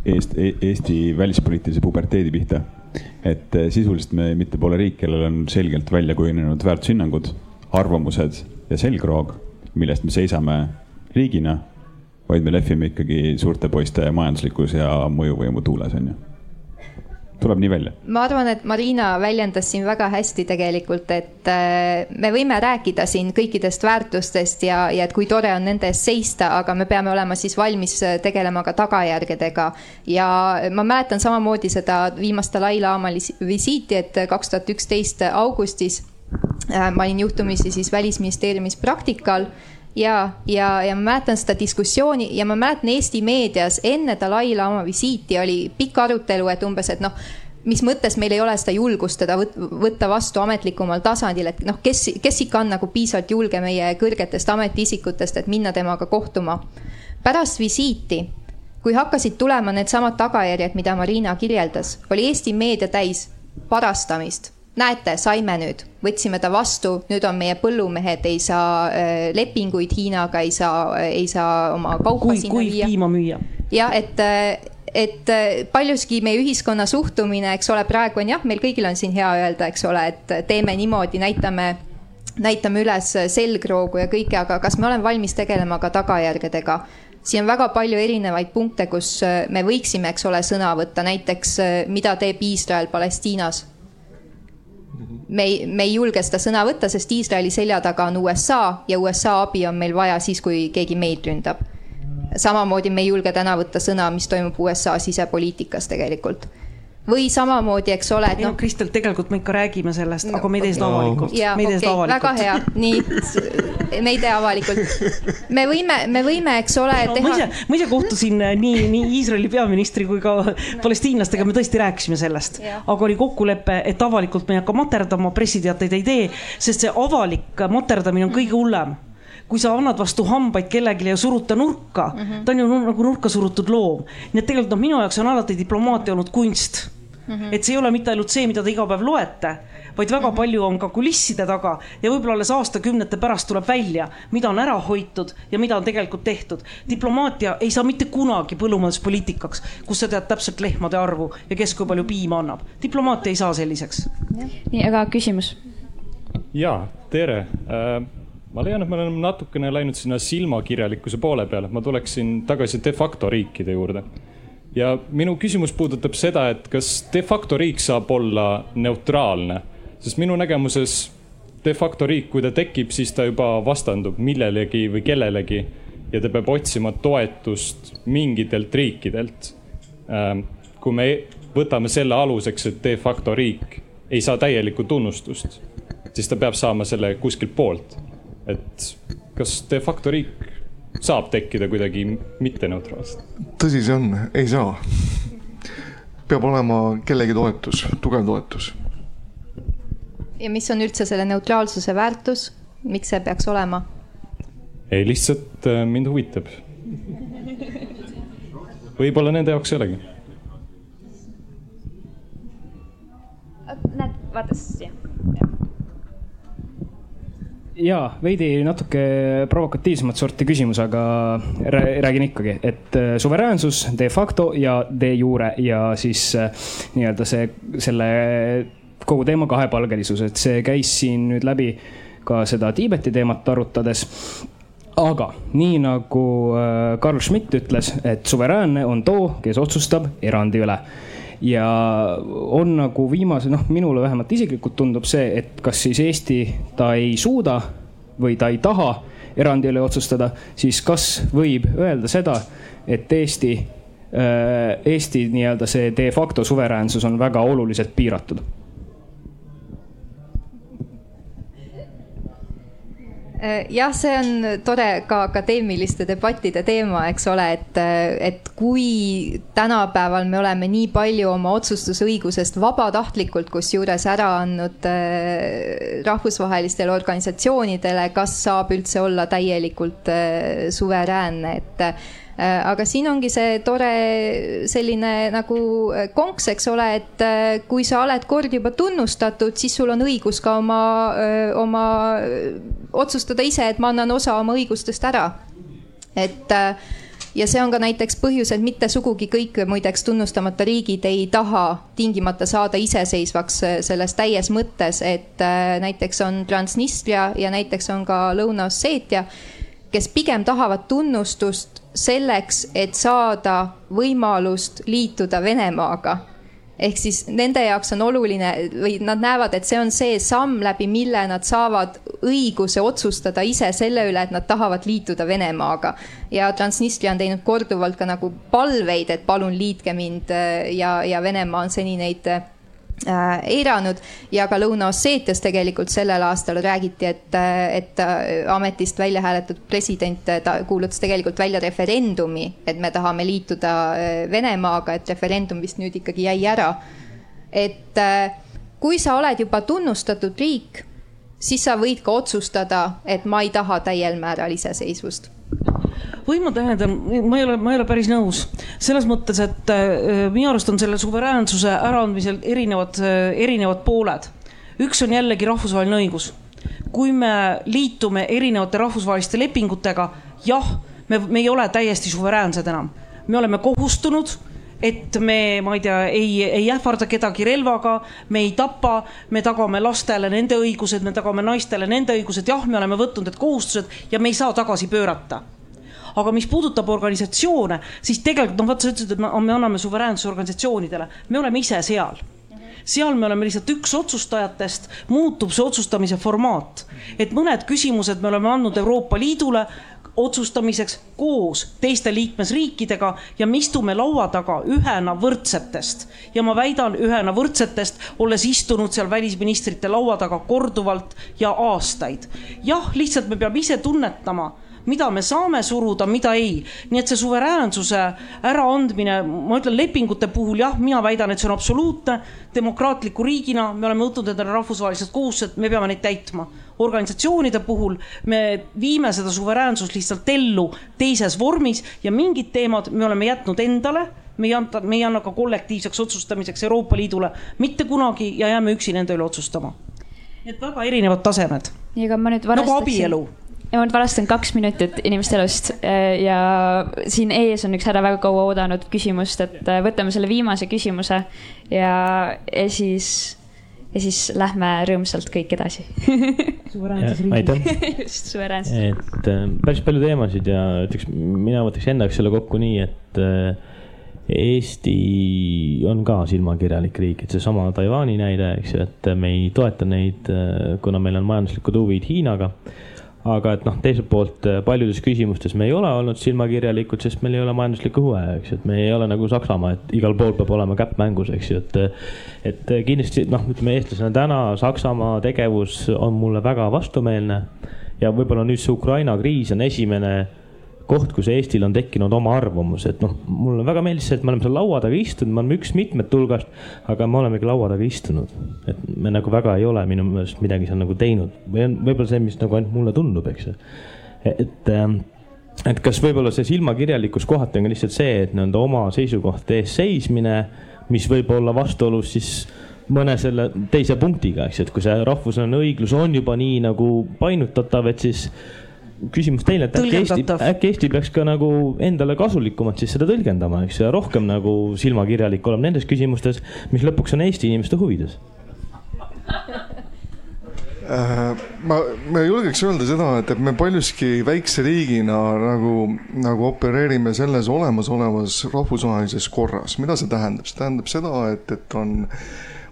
Eest, e-, Eesti välispoliitilise puberteedi pihta. et eh, sisuliselt me mitte pole riik, kellel on selgelt välja kujunenud väärtushinnangud, arvamused ja selgroog, millest me seisame riigina, vaid me lehvime ikkagi suurte poiste majanduslikus ja mõjuvõimu tuules, on ju tuleb nii välja? ma arvan, et Marina väljendas siin väga hästi tegelikult, et äh, me võime rääkida siin kõikidest väärtustest ja, ja et kui tore on nende eest seista, aga me peame olema siis valmis äh, tegelema ka tagajärgedega. ja ma mäletan samamoodi seda viimast Dalai-laama visiiti, et kaks tuhat üksteist augustis äh, ma olin juhtumisi siis välisministeeriumis praktikal ja, ja, ja ma mäletan seda diskussiooni ja ma mäletan Eesti meedias enne Dalai-laama visiiti oli pikk arutelu, et umbes, et noh, mis mõttes meil ei ole seda julgust teda võtta vastu ametlikumal tasandil, et noh, kes, kes ikka on nagu piisavalt julge meie kõrgetest ametiisikutest, et minna temaga kohtuma. pärast visiiti, kui hakkasid tulema needsamad tagajärjed, mida Marina kirjeldas, oli Eesti meedia täis parastamist näete, saime nüüd, võtsime ta vastu, nüüd on meie põllumehed, ei saa äh, lepinguid Hiinaga, ei saa, ei saa oma kaupa kui, sinna kui viia. piima müüa. ja et, äh, et äh, paljuski meie ühiskonna suhtumine, eks ole, praegu on jah, meil kõigil on siin hea öelda, eks ole, et teeme niimoodi, näitame näitame üles selgroogu ja kõike, aga kas me oleme valmis tegelema ka tagajärgedega? siin on väga palju erinevaid punkte, kus me võiksime, eks ole, sõna võtta, näiteks mida teeb Iisrael Palestiinas me ei, me ei julge seda sõna võtta, sest Iisraeli selja taga on USA ja USA abi on meil vaja siis, kui keegi meid ründab. samamoodi me ei julge täna võtta sõna, mis toimub USA sisepoliitikas tegelikult või samamoodi, eks ole, et noh. Kristel, tegelikult me ikka räägime sellest no,, aga me ei tee seda avalikult. jaa, okei okay,, väga hea, nii, me ei tee avalikult. me võime, me võime, eks ole no, teha. ma ise, ma ise kohtusin äh, nii, nii Iisraeli peaministri kui ka no. palestiinlastega, me tõesti rääkisime sellest. aga oli kokkulepe, et avalikult me ei hakka materdama, pressiteateid ei tee, sest see avalik materdamine on kõige hullem kui sa annad vastu hambaid kellelegi ja surud ta nurka mm, -hmm. ta on ju nagu nurka surutud loom. nii et tegelikult noh, minu jaoks on alati diplomaatia olnud kunst mm. -hmm. et see ei ole mitte ainult see, mida te iga päev loete, vaid väga mm -hmm. palju on ka kulisside taga ja võib-olla alles aastakümnete pärast tuleb välja, mida on ära hoitud ja mida on tegelikult tehtud. diplomaatia ei saa mitte kunagi põllumajanduspoliitikaks, kus sa tead täpselt lehmade arvu ja kes kui palju piima annab. diplomaatia ei saa selliseks. nii, aga küsimus? ja, tere äh ma leian, et me oleme natukene läinud sinna silmakirjalikkuse poole peale, ma tuleksin tagasi de facto riikide juurde ja minu küsimus puudutab seda, et kas de facto riik saab olla neutraalne, sest minu nägemuses de facto riik, kui ta tekib, siis ta juba vastandub millelegi või kellelegi ja ta peab otsima toetust mingitelt riikidelt. Ähm, kui me võtame selle aluseks, et de facto riik ei saa täielikku tunnustust, siis ta peab saama selle kuskilt poolt. Et kas de facto riik saab tekkida kuidagi mitteneutraalselt? tõsi see on, ei saa. peab olema kellegi toetus, tugev toetus. ja mis on üldse selle neutraalsuse väärtus, miks see peaks olema? ei, lihtsalt äh, mind huvitab. võib-olla nende jaoks ei olegi. näed, vaata siis jah jaa, veidi natuke provokatiivsemat sorti küsimus, aga räägin ikkagi, et äh, suveräänsus de facto ja de jure ja siis äh, nii-öelda see, selle kogu teema kahepalgelisus, et see käis siin nüüd läbi ka seda Tiibeti teemat arutades. Aga nii nagu äh, Carl Schmitt ütles, et suveräänne on too, kes otsustab erandi üle ja on nagu viimase, noh, minule vähemalt isiklikult tundub see, et kas siis Eesti ta ei suuda või ta ei taha erandi üle otsustada, siis kas võib öelda seda, et Eesti, äh, Eesti nii-öelda see de facto suveräänsus on väga oluliselt piiratud jah, see on tore ka akadeemiliste debattide teema, eks ole, et, et kui tänapäeval me oleme nii palju oma otsustusõigusest vabatahtlikult kusjuures ära andnud äh, rahvusvahelistele organisatsioonidele, kas saab üldse olla täielikult äh, suveräänne, et Äh, aga siin ongi see tore selline nagu äh, konks, eks ole, et äh, kui sa oled kord juba tunnustatud, siis sul on õigus ka oma, oma otsustada ise, et ma annan osa oma õigustest ära. et ja see on ka näiteks põhjus, et mitte sugugi kõik muideks tunnustamata riigid ei taha tingimata saada iseseisvaks selles täies mõttes, et näiteks on Transnistria ja näiteks on ka Lõuna-Osseetia, kes pigem tahavad tunnustust selleks, et saada võimalust liituda Venemaaga ehk siis nende jaoks on oluline või nad näevad, et see on see samm, läbi mille nad saavad õiguse otsustada ise selle üle, et nad tahavad liituda Venemaaga. ja Transnistria on teinud korduvalt ka nagu palveid, et palun liitke mind ja, ja Venemaa on seni neid Äh, eiranud ja ka Lõuna-Osseetias tegelikult sellel aastal räägiti, et, et äh, ametist välja hääletatud president, äh, ta kuulutas tegelikult välja referendumi, et me tahame liituda Venemaaga, et referendum vist nüüd ikkagi jäi ära. et kui sa oled juba tunnustatud riik, siis sa võid ka otsustada, et ma ei taha täiel määral iseseisvust võimu tähendab, ma ei ole, ma ei ole päris nõus selles mõttes, et äh, minu arust on selle suveräänsuse äraandmisel erinevad äh,, erinevad pooled. üks on jällegi rahvusvaheline õigus. kui me liitume erinevate rahvusvaheliste lepingutega, jah, me, me ei ole täiesti suveräänsed enam, me oleme kohustunud et me, ma ei tea, ei, ei ähvarda kedagi relvaga, me ei tapa, me tagame lastele nende õigused, me tagame naistele nende õigused, jah, me oleme võtnud need kohustused ja me ei saa tagasi pöörata. Aga mis puudutab organisatsioone, siis tegelikult noh, vaata sa ütlesid, et me, me anname suveräänsuse organisatsioonidele, me oleme ise seal. Seal me oleme lihtsalt üks otsustajatest, muutub see otsustamise formaat. et mõned küsimused me oleme andnud Euroopa Liidule otsustamiseks koos teiste liikmesriikidega ja me istume laua taga ühena võrdsetest. ja ma väidan ühena võrdsetest, olles istunud seal välisministrite laua taga korduvalt ja aastaid. jah, lihtsalt me peame ise tunnetama mida me saame suruda, mida ei. nii et see suveräänsuse äraandmine, ma ütlen lepingute puhul jah, mina väidan, et see on absoluutne. demokraatliku riigina me oleme võtnud endale rahvusvahelised kohustused, me peame neid täitma. organisatsioonide puhul me viime seda suveräänsust lihtsalt ellu teises vormis ja mingid teemad me oleme jätnud endale me ei anta, me ei anna ka kollektiivseks otsustamiseks Euroopa Liidule mitte kunagi ja jääme üksi nende üle otsustama. et väga erinevad tasemed. nagu abielu ja ma nüüd varastan kaks minutit inimeste elust äh, ja siin ees on üks härra väga kaua oodanud küsimust, et äh, võtame selle viimase küsimuse ja, ja siis, ja siis lähme rõõmsalt kõik edasi aitäh. just, suveräänsus. et äh, päris palju teemasid ja ütleks, mina võtaks enda jaoks selle kokku nii, et Eesti on ka silmakirjalik riik, et seesama Taiwan'i näide, eks ju, et me ei toeta neid, kuna meil on majanduslikud huvid Hiinaga aga et noh, teiselt poolt äh, paljudes küsimustes me ei ole olnud silmakirjalikud, sest meil ei ole majanduslikku huve, eks ju, et me ei ole nagu Saksamaa, et igal pool peab olema käpp mängus, eks ju, et. et kindlasti noh, ütleme eestlasena täna Saksamaa tegevus on mulle väga vastumeelne ja võib-olla nüüd see Ukraina kriis on esimene koht, kus Eestil on tekkinud oma arvamus, et noh, mulle väga meeldis see, et me oleme seal laua taga istunud, me oleme üks mitmete hulgast, aga me olemegi laua taga istunud. et me nagu väga ei ole minu meelest midagi seal nagu teinud või on võib-olla see, mis nagu ainult mulle tundub, eks ju. et, ähm, et kas võib-olla see silmakirjalikkus kohati on ka lihtsalt see, et nii-öelda oma seisukohtade eest seismine, mis võib olla vastuolus siis mõne selle teise punktiga, eks ju, et kui see rahvusvaheline õiglus on juba nii nagu painutatav, et siis küsimus teile, et äkki Eesti, äkki Eesti peaks ka nagu endale kasulikumalt siis seda tõlgendama, eks, ja rohkem nagu silmakirjalik olema nendes küsimustes, mis lõpuks on Eesti inimeste huvides äh, ma, ma julgeks öelda seda, et, et me paljuski väikse riigina nagu, nagu opereerime selles olemasolevas rahvusvahelises korras. mida see tähendab? see tähendab seda, et, et on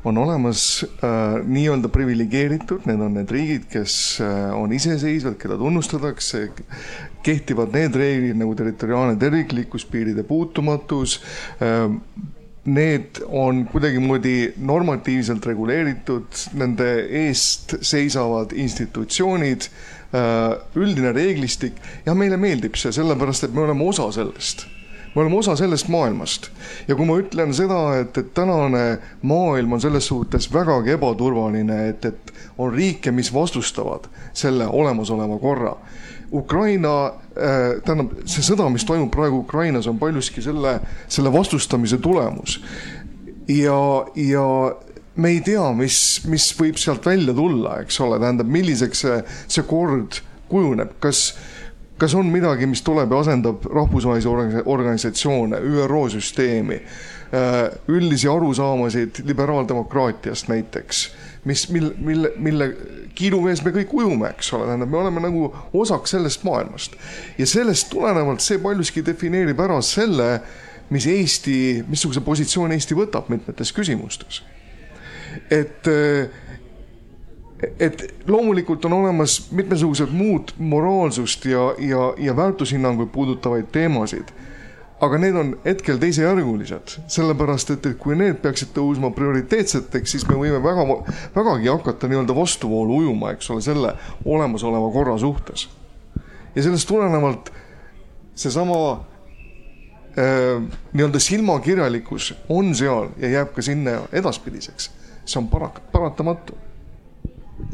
on olemas äh, nii-öelda priviligeeritud, need on need riigid, kes äh, on iseseisvad, keda tunnustatakse. kehtivad need reeglid nagu territoriaalne terviklikkus, piiride puutumatus äh,. Need on kuidagimoodi normatiivselt reguleeritud, nende eest seisavad institutsioonid äh,, üldine reeglistik ja meile meeldib see sellepärast, et me oleme osa sellest me oleme osa sellest maailmast. ja kui ma ütlen seda, et, et tänane maailm on selles suhtes vägagi ebaturvaline, et, et on riike, mis vastustavad selle olemasoleva korra. Ukraina äh,, tähendab, see sõda, mis toimub praegu Ukrainas, on paljuski selle, selle vastustamise tulemus. ja, ja me ei tea, mis, mis võib sealt välja tulla, eks ole, tähendab, milliseks see, see kord kujuneb, kas kas on midagi, mis tuleb ja asendab rahvusvahelisi organisatsioone, ÜRO süsteemi, äh, üldisi arusaamasid liberaaldemokraatiast näiteks, mis, mille, mille, mille kiiluvees me kõik ujume, eks ole, tähendab, me oleme nagu osaks sellest maailmast. ja sellest tulenevalt see paljuski defineerib ära selle, mis Eesti, missuguse positsiooni Eesti võtab mitmetes küsimustes. et äh, et loomulikult on olemas mitmesugused muud moraalsust ja, ja, ja väärtushinnanguid puudutavaid teemasid. aga need on hetkel teisejärgulised, sellepärast et, et kui need peaksid tõusma prioriteetseteks, siis me võime väga, vägagi hakata nii-öelda vastuvoolu ujuma, eks ole, selle olemasoleva korra suhtes. ja sellest tulenevalt seesama äh, nii-öelda silmakirjalikkus on seal ja jääb ka sinna edaspidiseks. see on parak-, paratamatu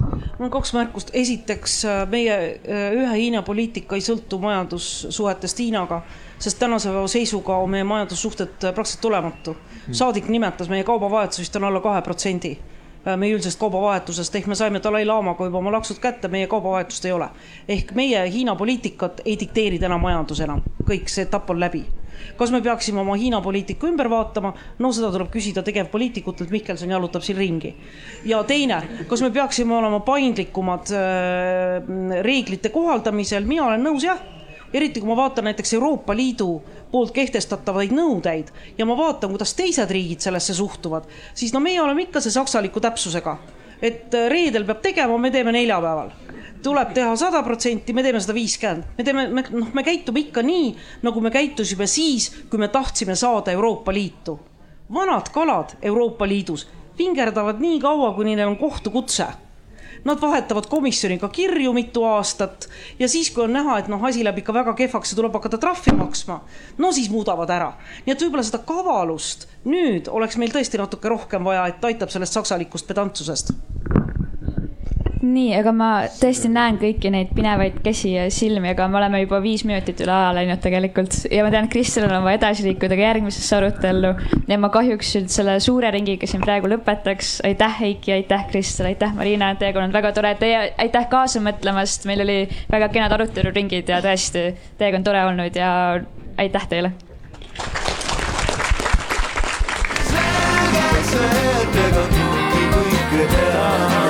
mul on kaks märkust, esiteks äh, meie äh, ühe Hiina poliitika ei sõltu majandussuhetest Hiinaga, sest tänase päeva seisuga on meie majandussuhted äh, praktiliselt olematu. Hmm. saadik nimetas, meie kaubavahetus vist on alla kahe protsendi meie üldisest kaubavahetusest, ehk me saime Dalai-laamaga juba oma laksud kätte, meie kaubavahetust ei ole. ehk meie Hiina poliitikat ei dikteeri täna majandus enam, kõik see etapp on läbi kas me peaksime oma Hiina poliitika ümber vaatama? no seda tuleb küsida tegevpoliitikutelt, Mihkelson jalutab siin ringi. ja teine, kas me peaksime olema paindlikumad äh, reeglite kohaldamisel, mina olen nõus, jah eriti kui ma vaatan näiteks Euroopa Liidu poolt kehtestatavaid nõudeid ja ma vaatan, kuidas teised riigid sellesse suhtuvad, siis no meie oleme ikka see saksaliku täpsusega, et äh, reedel peab tegema, me teeme neljapäeval tuleb teha sada protsenti, me teeme sada viiskümmend, me teeme, me noh, me käitume ikka nii, nagu me käitusime siis, kui me tahtsime saada Euroopa Liitu. vanad kalad Euroopa Liidus vingerdavad nii kaua, kuni neil on kohtukutse. Nad vahetavad komisjoniga kirju mitu aastat ja siis, kui on näha, et noh, asi läheb ikka väga kehvaks ja tuleb hakata trahvi maksma, no siis muudavad ära. nii et võib-olla seda kavalust nüüd oleks meil tõesti natuke rohkem vaja, et aitab sellest saksalikust pedantsusest nii, aga ma tõesti näen kõiki neid pinevaid käsi ja silmi, aga me oleme juba viis minutit üle aja läinud tegelikult ja ma tean, Kristelil on vaja edasi liikuda ka järgmisesse arutellu. ja ma kahjuks nüüd selle suure ringiga siin praegu lõpetaks. aitäh, Heiki, aitäh, Kristel, aitäh, Marina, teiega on olnud väga tore. Teie, aitäh kaasa mõtlemast, meil oli väga kenad aruteluringid ja tõesti, teiega on tore olnud ja aitäh teile. selge see, et